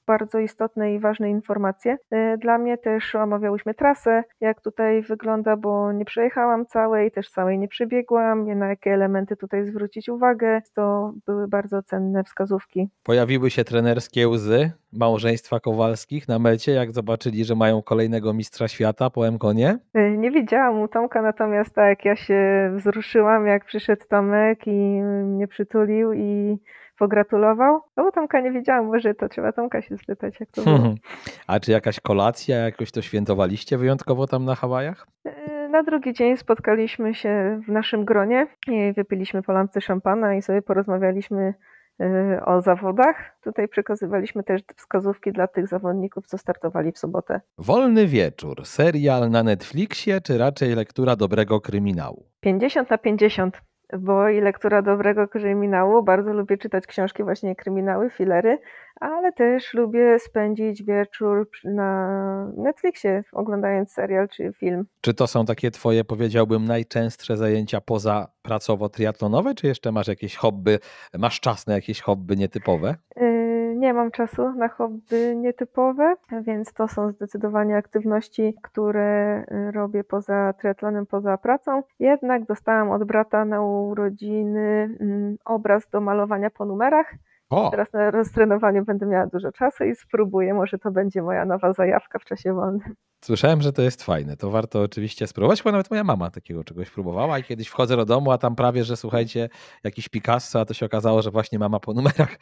bardzo istotne i ważne informacje. E, Dla mnie też omawiałyśmy trasę, jak tutaj wygląda, bo nie przejechałam całej, też całej nie przebiegłam, nie na jakie elementy tutaj zwrócić uwagę. To były bardzo cenne wskazówki. Pojawiły się trenerskie łzy małżeństwa Kowalskich na mecie, jak zobaczyli, że mają kolejnego mistrza świata po Emkonie. E, Nie widziałam u Tomka, natomiast tak, ja się wzruszyłam, jak przyszedł Tomek i mnie przytulił i pogratulował. No u Tomka nie wiedziałam, może to trzeba Tomka się spytać, jak to było. (laughs) A czy jakaś kolacja, jakoś to świętowaliście wyjątkowo tam na Hawajach? E, Na drugi dzień spotkaliśmy się w naszym gronie i wypiliśmy po lampce szampana i sobie porozmawialiśmy e, o zawodach. Tutaj przekazywaliśmy też wskazówki dla tych zawodników, co startowali w sobotę. Wolny wieczór, serial na Netflixie, czy raczej lektura dobrego kryminału? 50 na 50, bo i lektura dobrego kryminału, bardzo lubię czytać książki, właśnie kryminały, filery, ale też lubię spędzić wieczór na Netflixie, oglądając serial czy film. Czy to są takie twoje, powiedziałbym, najczęstsze zajęcia poza pracowo-triatlonowe, czy jeszcze masz jakieś hobby, masz czas na jakieś hobby nietypowe? Yy, Nie mam czasu na hobby nietypowe, więc to są zdecydowanie aktywności, które yy, robię poza triatlonem, poza pracą. Jednak dostałam od brata na urodziny mm, obraz do malowania po numerach. O, Teraz na roztrenowaniu będę miała dużo czasu i spróbuję. Może to będzie moja nowa zajawka w czasie wolnym. słyszałem, że to jest fajne. To warto oczywiście spróbować, bo nawet moja mama takiego czegoś próbowała i kiedyś wchodzę do domu, a tam prawie, że słuchajcie, jakiś Picasso, a to się okazało, że właśnie mama po numerach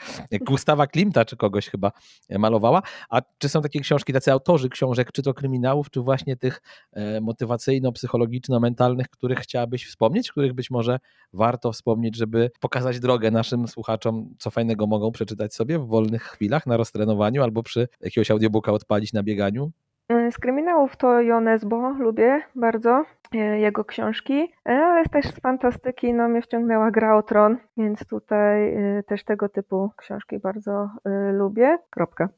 Gustawa Klimta czy kogoś chyba malowała. A czy są takie książki, tacy autorzy książek, czy to kryminałów, czy właśnie tych e, motywacyjno-psychologiczno-mentalnych, których chciałabyś wspomnieć, których być może warto wspomnieć, żeby pokazać drogę naszym słuchaczom, co fajnego mogą przeczytać sobie w wolnych chwilach na roztrenowaniu albo przy jakiegoś audiobooka odpalić na bieganiu? Yy, Z kryminałów to Jonesbo lubię bardzo, yy, jego książki, yy, ale też z fantastyki no, mnie wciągnęła Gra o Tron, więc tutaj też tego typu książki bardzo lubię. Kropka.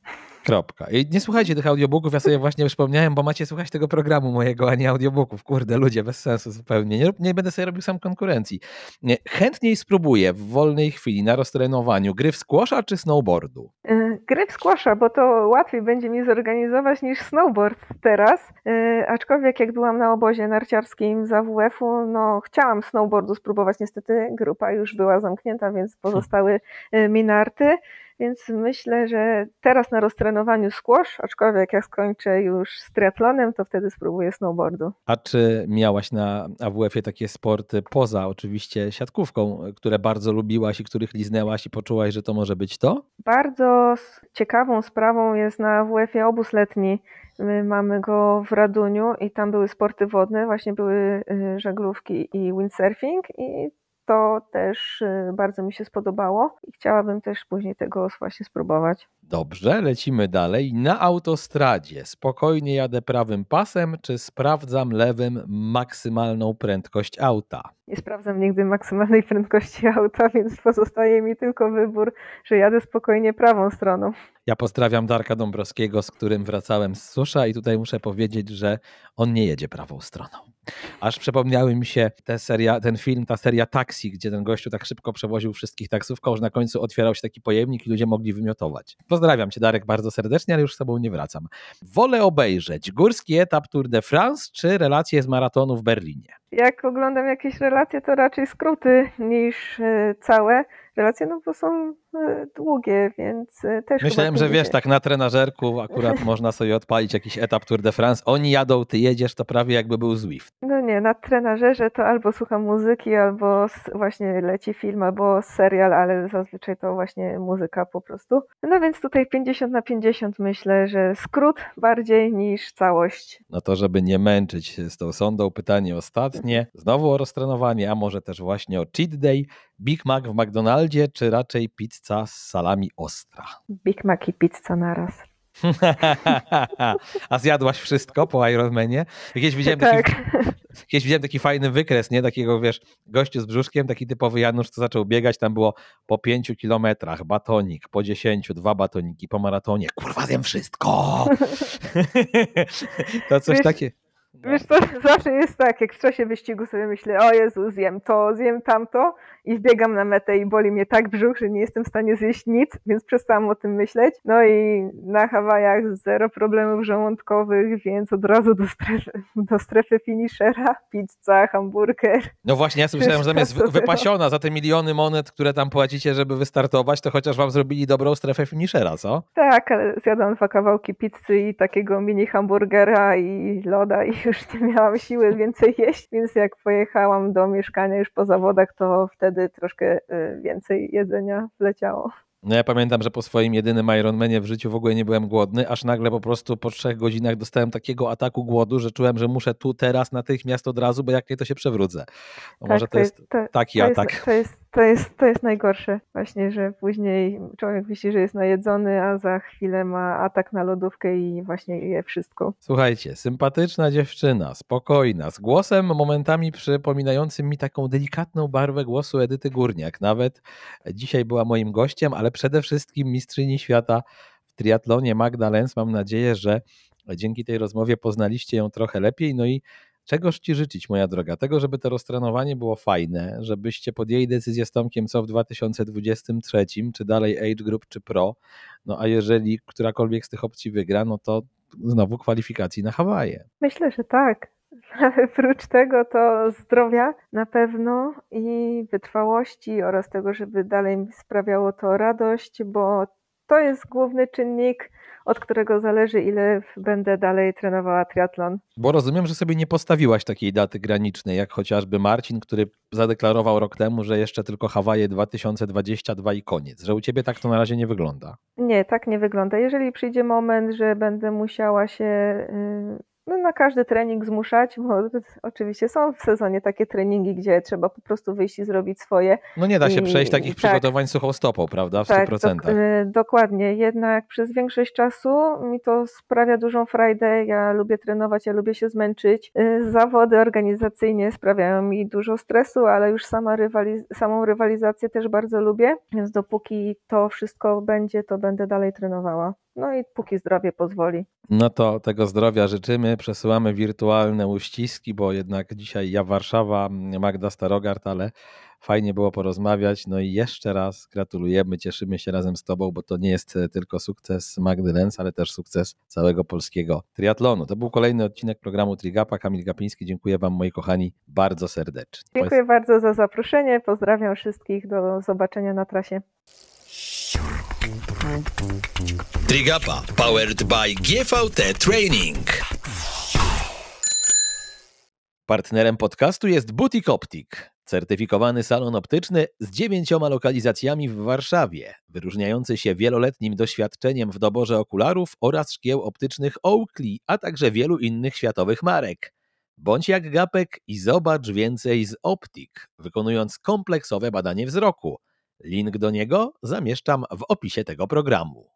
Kropka. I nie słuchajcie tych audiobooków, ja sobie właśnie przypomniałem, bo macie słuchać tego programu mojego, a nie audiobooków. Kurde, ludzie, bez sensu zupełnie. Nie, nie będę sobie robił sam konkurencji. Nie, chętniej spróbuję w wolnej chwili na roztrenowaniu gry w squasha czy snowboardu. Yy, Gry w squasha, bo to łatwiej będzie mi zorganizować niż snowboard teraz. Yy, aczkolwiek jak byłam na obozie narciarskim z AWF-u, no chciałam snowboardu spróbować. Niestety grupa już była zamknięta, więc pozostały yy, mi narty. Więc myślę, że teraz na roztrenowaniu squash, aczkolwiek jak skończę już z triatlonem, to wtedy spróbuję snowboardu. A czy miałaś na AWF-ie takie sporty poza oczywiście siatkówką, które bardzo lubiłaś i których liznęłaś i poczułaś, że to może być to? Bardzo ciekawą sprawą jest na WF-ie obóz letni. My mamy go w Raduniu i tam były sporty wodne, właśnie były y, żaglówki i windsurfing i to też y, bardzo mi się spodobało i chciałabym też później tego właśnie spróbować. Dobrze, lecimy dalej. Na autostradzie spokojnie jadę prawym pasem, czy sprawdzam lewym maksymalną prędkość auta? Nie sprawdzam nigdy maksymalnej (laughs) prędkości auta, więc pozostaje mi tylko wybór, że jadę spokojnie prawą stroną. Ja pozdrawiam Darka Dąbrowskiego, z którym wracałem z susza i tutaj muszę powiedzieć, że on nie jedzie prawą stroną. Aż przypomniały mi się te seria, ten film, ta seria Taxi, gdzie ten gościu tak szybko przewoził wszystkich taksówką, że na końcu otwierał się taki pojemnik i ludzie mogli wymiotować. Pozdrawiam cię Darek bardzo serdecznie, ale już z tobą nie wracam. Wolę obejrzeć górski etap Tour de France czy relacje z maratonu w Berlinie? Jak oglądam jakieś relacje, to raczej skróty niż e, całe relacje, no bo są e, długie, więc e, też Myślałem, że 50. wiesz, tak na trenażerku akurat (laughs) można sobie odpalić jakiś etap Tour de France. Oni jadą, ty jedziesz, to prawie jakby był Zwift. No nie, na trenażerze to albo słucham muzyki, albo właśnie leci film, albo serial, ale zazwyczaj to właśnie muzyka po prostu. No więc tutaj 50 na 50 myślę, że skrót bardziej niż całość. No to, żeby nie męczyć się z tą sondą, pytanie ostatnie. znowu o roztrenowanie, a może też właśnie o cheat day, Big Mac w McDonaldzie, czy raczej pizza z salami ostra? Big Mac i pizza naraz. (laughs) A zjadłaś wszystko po Ironmanie? Jakieś widziałem, taki, Tak. (laughs) jakieś widziałem taki fajny wykres, nie? Takiego, wiesz, gościu z brzuszkiem, taki typowy Janusz, co zaczął biegać, tam było po pięciu kilometrach, batonik, po dziesięciu, dwa batoniki, po maratonie, kurwa zjem wszystko! (laughs) to coś Wiesz, takie... Wiesz co, (laughs) zawsze jest tak, jak w czasie wyścigu sobie myślę, o Jezu, zjem to, zjem tamto i wbiegam na metę i boli mnie tak brzuch, że nie jestem w stanie zjeść nic, więc przestałam o tym myśleć. No i na Hawajach zero problemów żołądkowych, więc od razu do strefy, do strefy finishera, pizza, hamburger. No właśnie, ja słyszałem, że to było. wypasiona za te miliony monet, które tam płacicie, żeby wystartować, to chociaż wam zrobili dobrą strefę finishera, co? Tak, ale zjadłam dwa kawałki pizzy i takiego mini hamburgera i loda i już nie miałam siły więcej (laughs) jeść, więc jak pojechałam do mieszkania już po zawodach, to wtedy troszkę y, więcej jedzenia wleciało. No ja pamiętam, że po swoim jedynym Ironmanie w życiu w ogóle nie byłem głodny, aż nagle po prostu po trzech godzinach dostałem takiego ataku głodu, że czułem, że muszę tu, teraz, natychmiast, od razu, bo jak nie, to się przewrócę. No może to jest to, taki to atak. Jest, to, jest, to, jest, to jest najgorsze właśnie, że później człowiek myśli, że jest najedzony, a za chwilę ma atak na lodówkę i właśnie je wszystko. Słuchajcie, sympatyczna dziewczyna, spokojna, z głosem momentami przypominającym mi taką delikatną barwę głosu Edyty Górniak. Nawet dzisiaj była moim gościem, ale przede wszystkim mistrzyni świata w triatlonie Magda Lenz. Mam nadzieję, że dzięki tej rozmowie poznaliście ją trochę lepiej. No i czegoż Ci życzyć, moja droga? Tego, żeby to roztrenowanie było fajne, żebyście podjęli decyzję z Tomkiem, co w 2023, czy dalej Age Group, czy Pro. No a jeżeli którakolwiek z tych opcji wygra, no to znowu kwalifikacji na Hawaje. Myślę, że tak. (laughs) Ale prócz tego to zdrowia na pewno i wytrwałości oraz tego, żeby dalej sprawiało to radość, bo to jest główny czynnik, od którego zależy, ile będę dalej trenowała triatlon. Bo rozumiem, że sobie nie postawiłaś takiej daty granicznej, jak chociażby Marcin, który zadeklarował rok temu, że jeszcze tylko Hawaje 2022 i koniec. Że u ciebie tak to na razie nie wygląda. Nie, tak nie wygląda. Jeżeli przyjdzie moment, że będę musiała się y, no, na każdy trening zmuszać, bo oczywiście są w sezonie takie treningi, gdzie trzeba po prostu wyjść i zrobić swoje. No nie da się I- przejść takich tak. przygotowań suchą stopą, prawda? W 100%. dok- y, dokładnie. Jednak przez większość czasu mi to sprawia dużą frajdę. Ja lubię trenować, ja lubię się zmęczyć. Y, Zawody organizacyjnie sprawiają mi dużo stresu, ale już sama rywaliz- samą rywalizację też bardzo lubię, więc dopóki to wszystko będzie, to będę dalej trenowała. No i póki zdrowie pozwoli. No to tego zdrowia życzymy. Przesyłamy wirtualne uściski, bo jednak dzisiaj ja Warszawa, Magda Starogard, ale fajnie było porozmawiać. No i jeszcze raz gratulujemy, cieszymy się razem z Tobą, bo to nie jest e, tylko sukces Magdy Lenz, ale też sukces całego polskiego triatlonu. To był kolejny odcinek programu Trigapa. Kamil Gapiński, dziękuję Wam moi kochani bardzo serdecznie. Dziękuję bardzo za zaproszenie. Pozdrawiam wszystkich. Do zobaczenia na trasie. Trigapa powered by GVT Training. Partnerem podcastu jest Butik Optik, certyfikowany salon optyczny z dziewięcioma lokalizacjami w Warszawie, wyróżniający się wieloletnim doświadczeniem w doborze okularów oraz szkieł optycznych Oakley, a także wielu innych światowych marek. Bądź jak Gapek i zobacz więcej z Optik, wykonując kompleksowe badanie wzroku. Link do niego zamieszczam w opisie tego programu.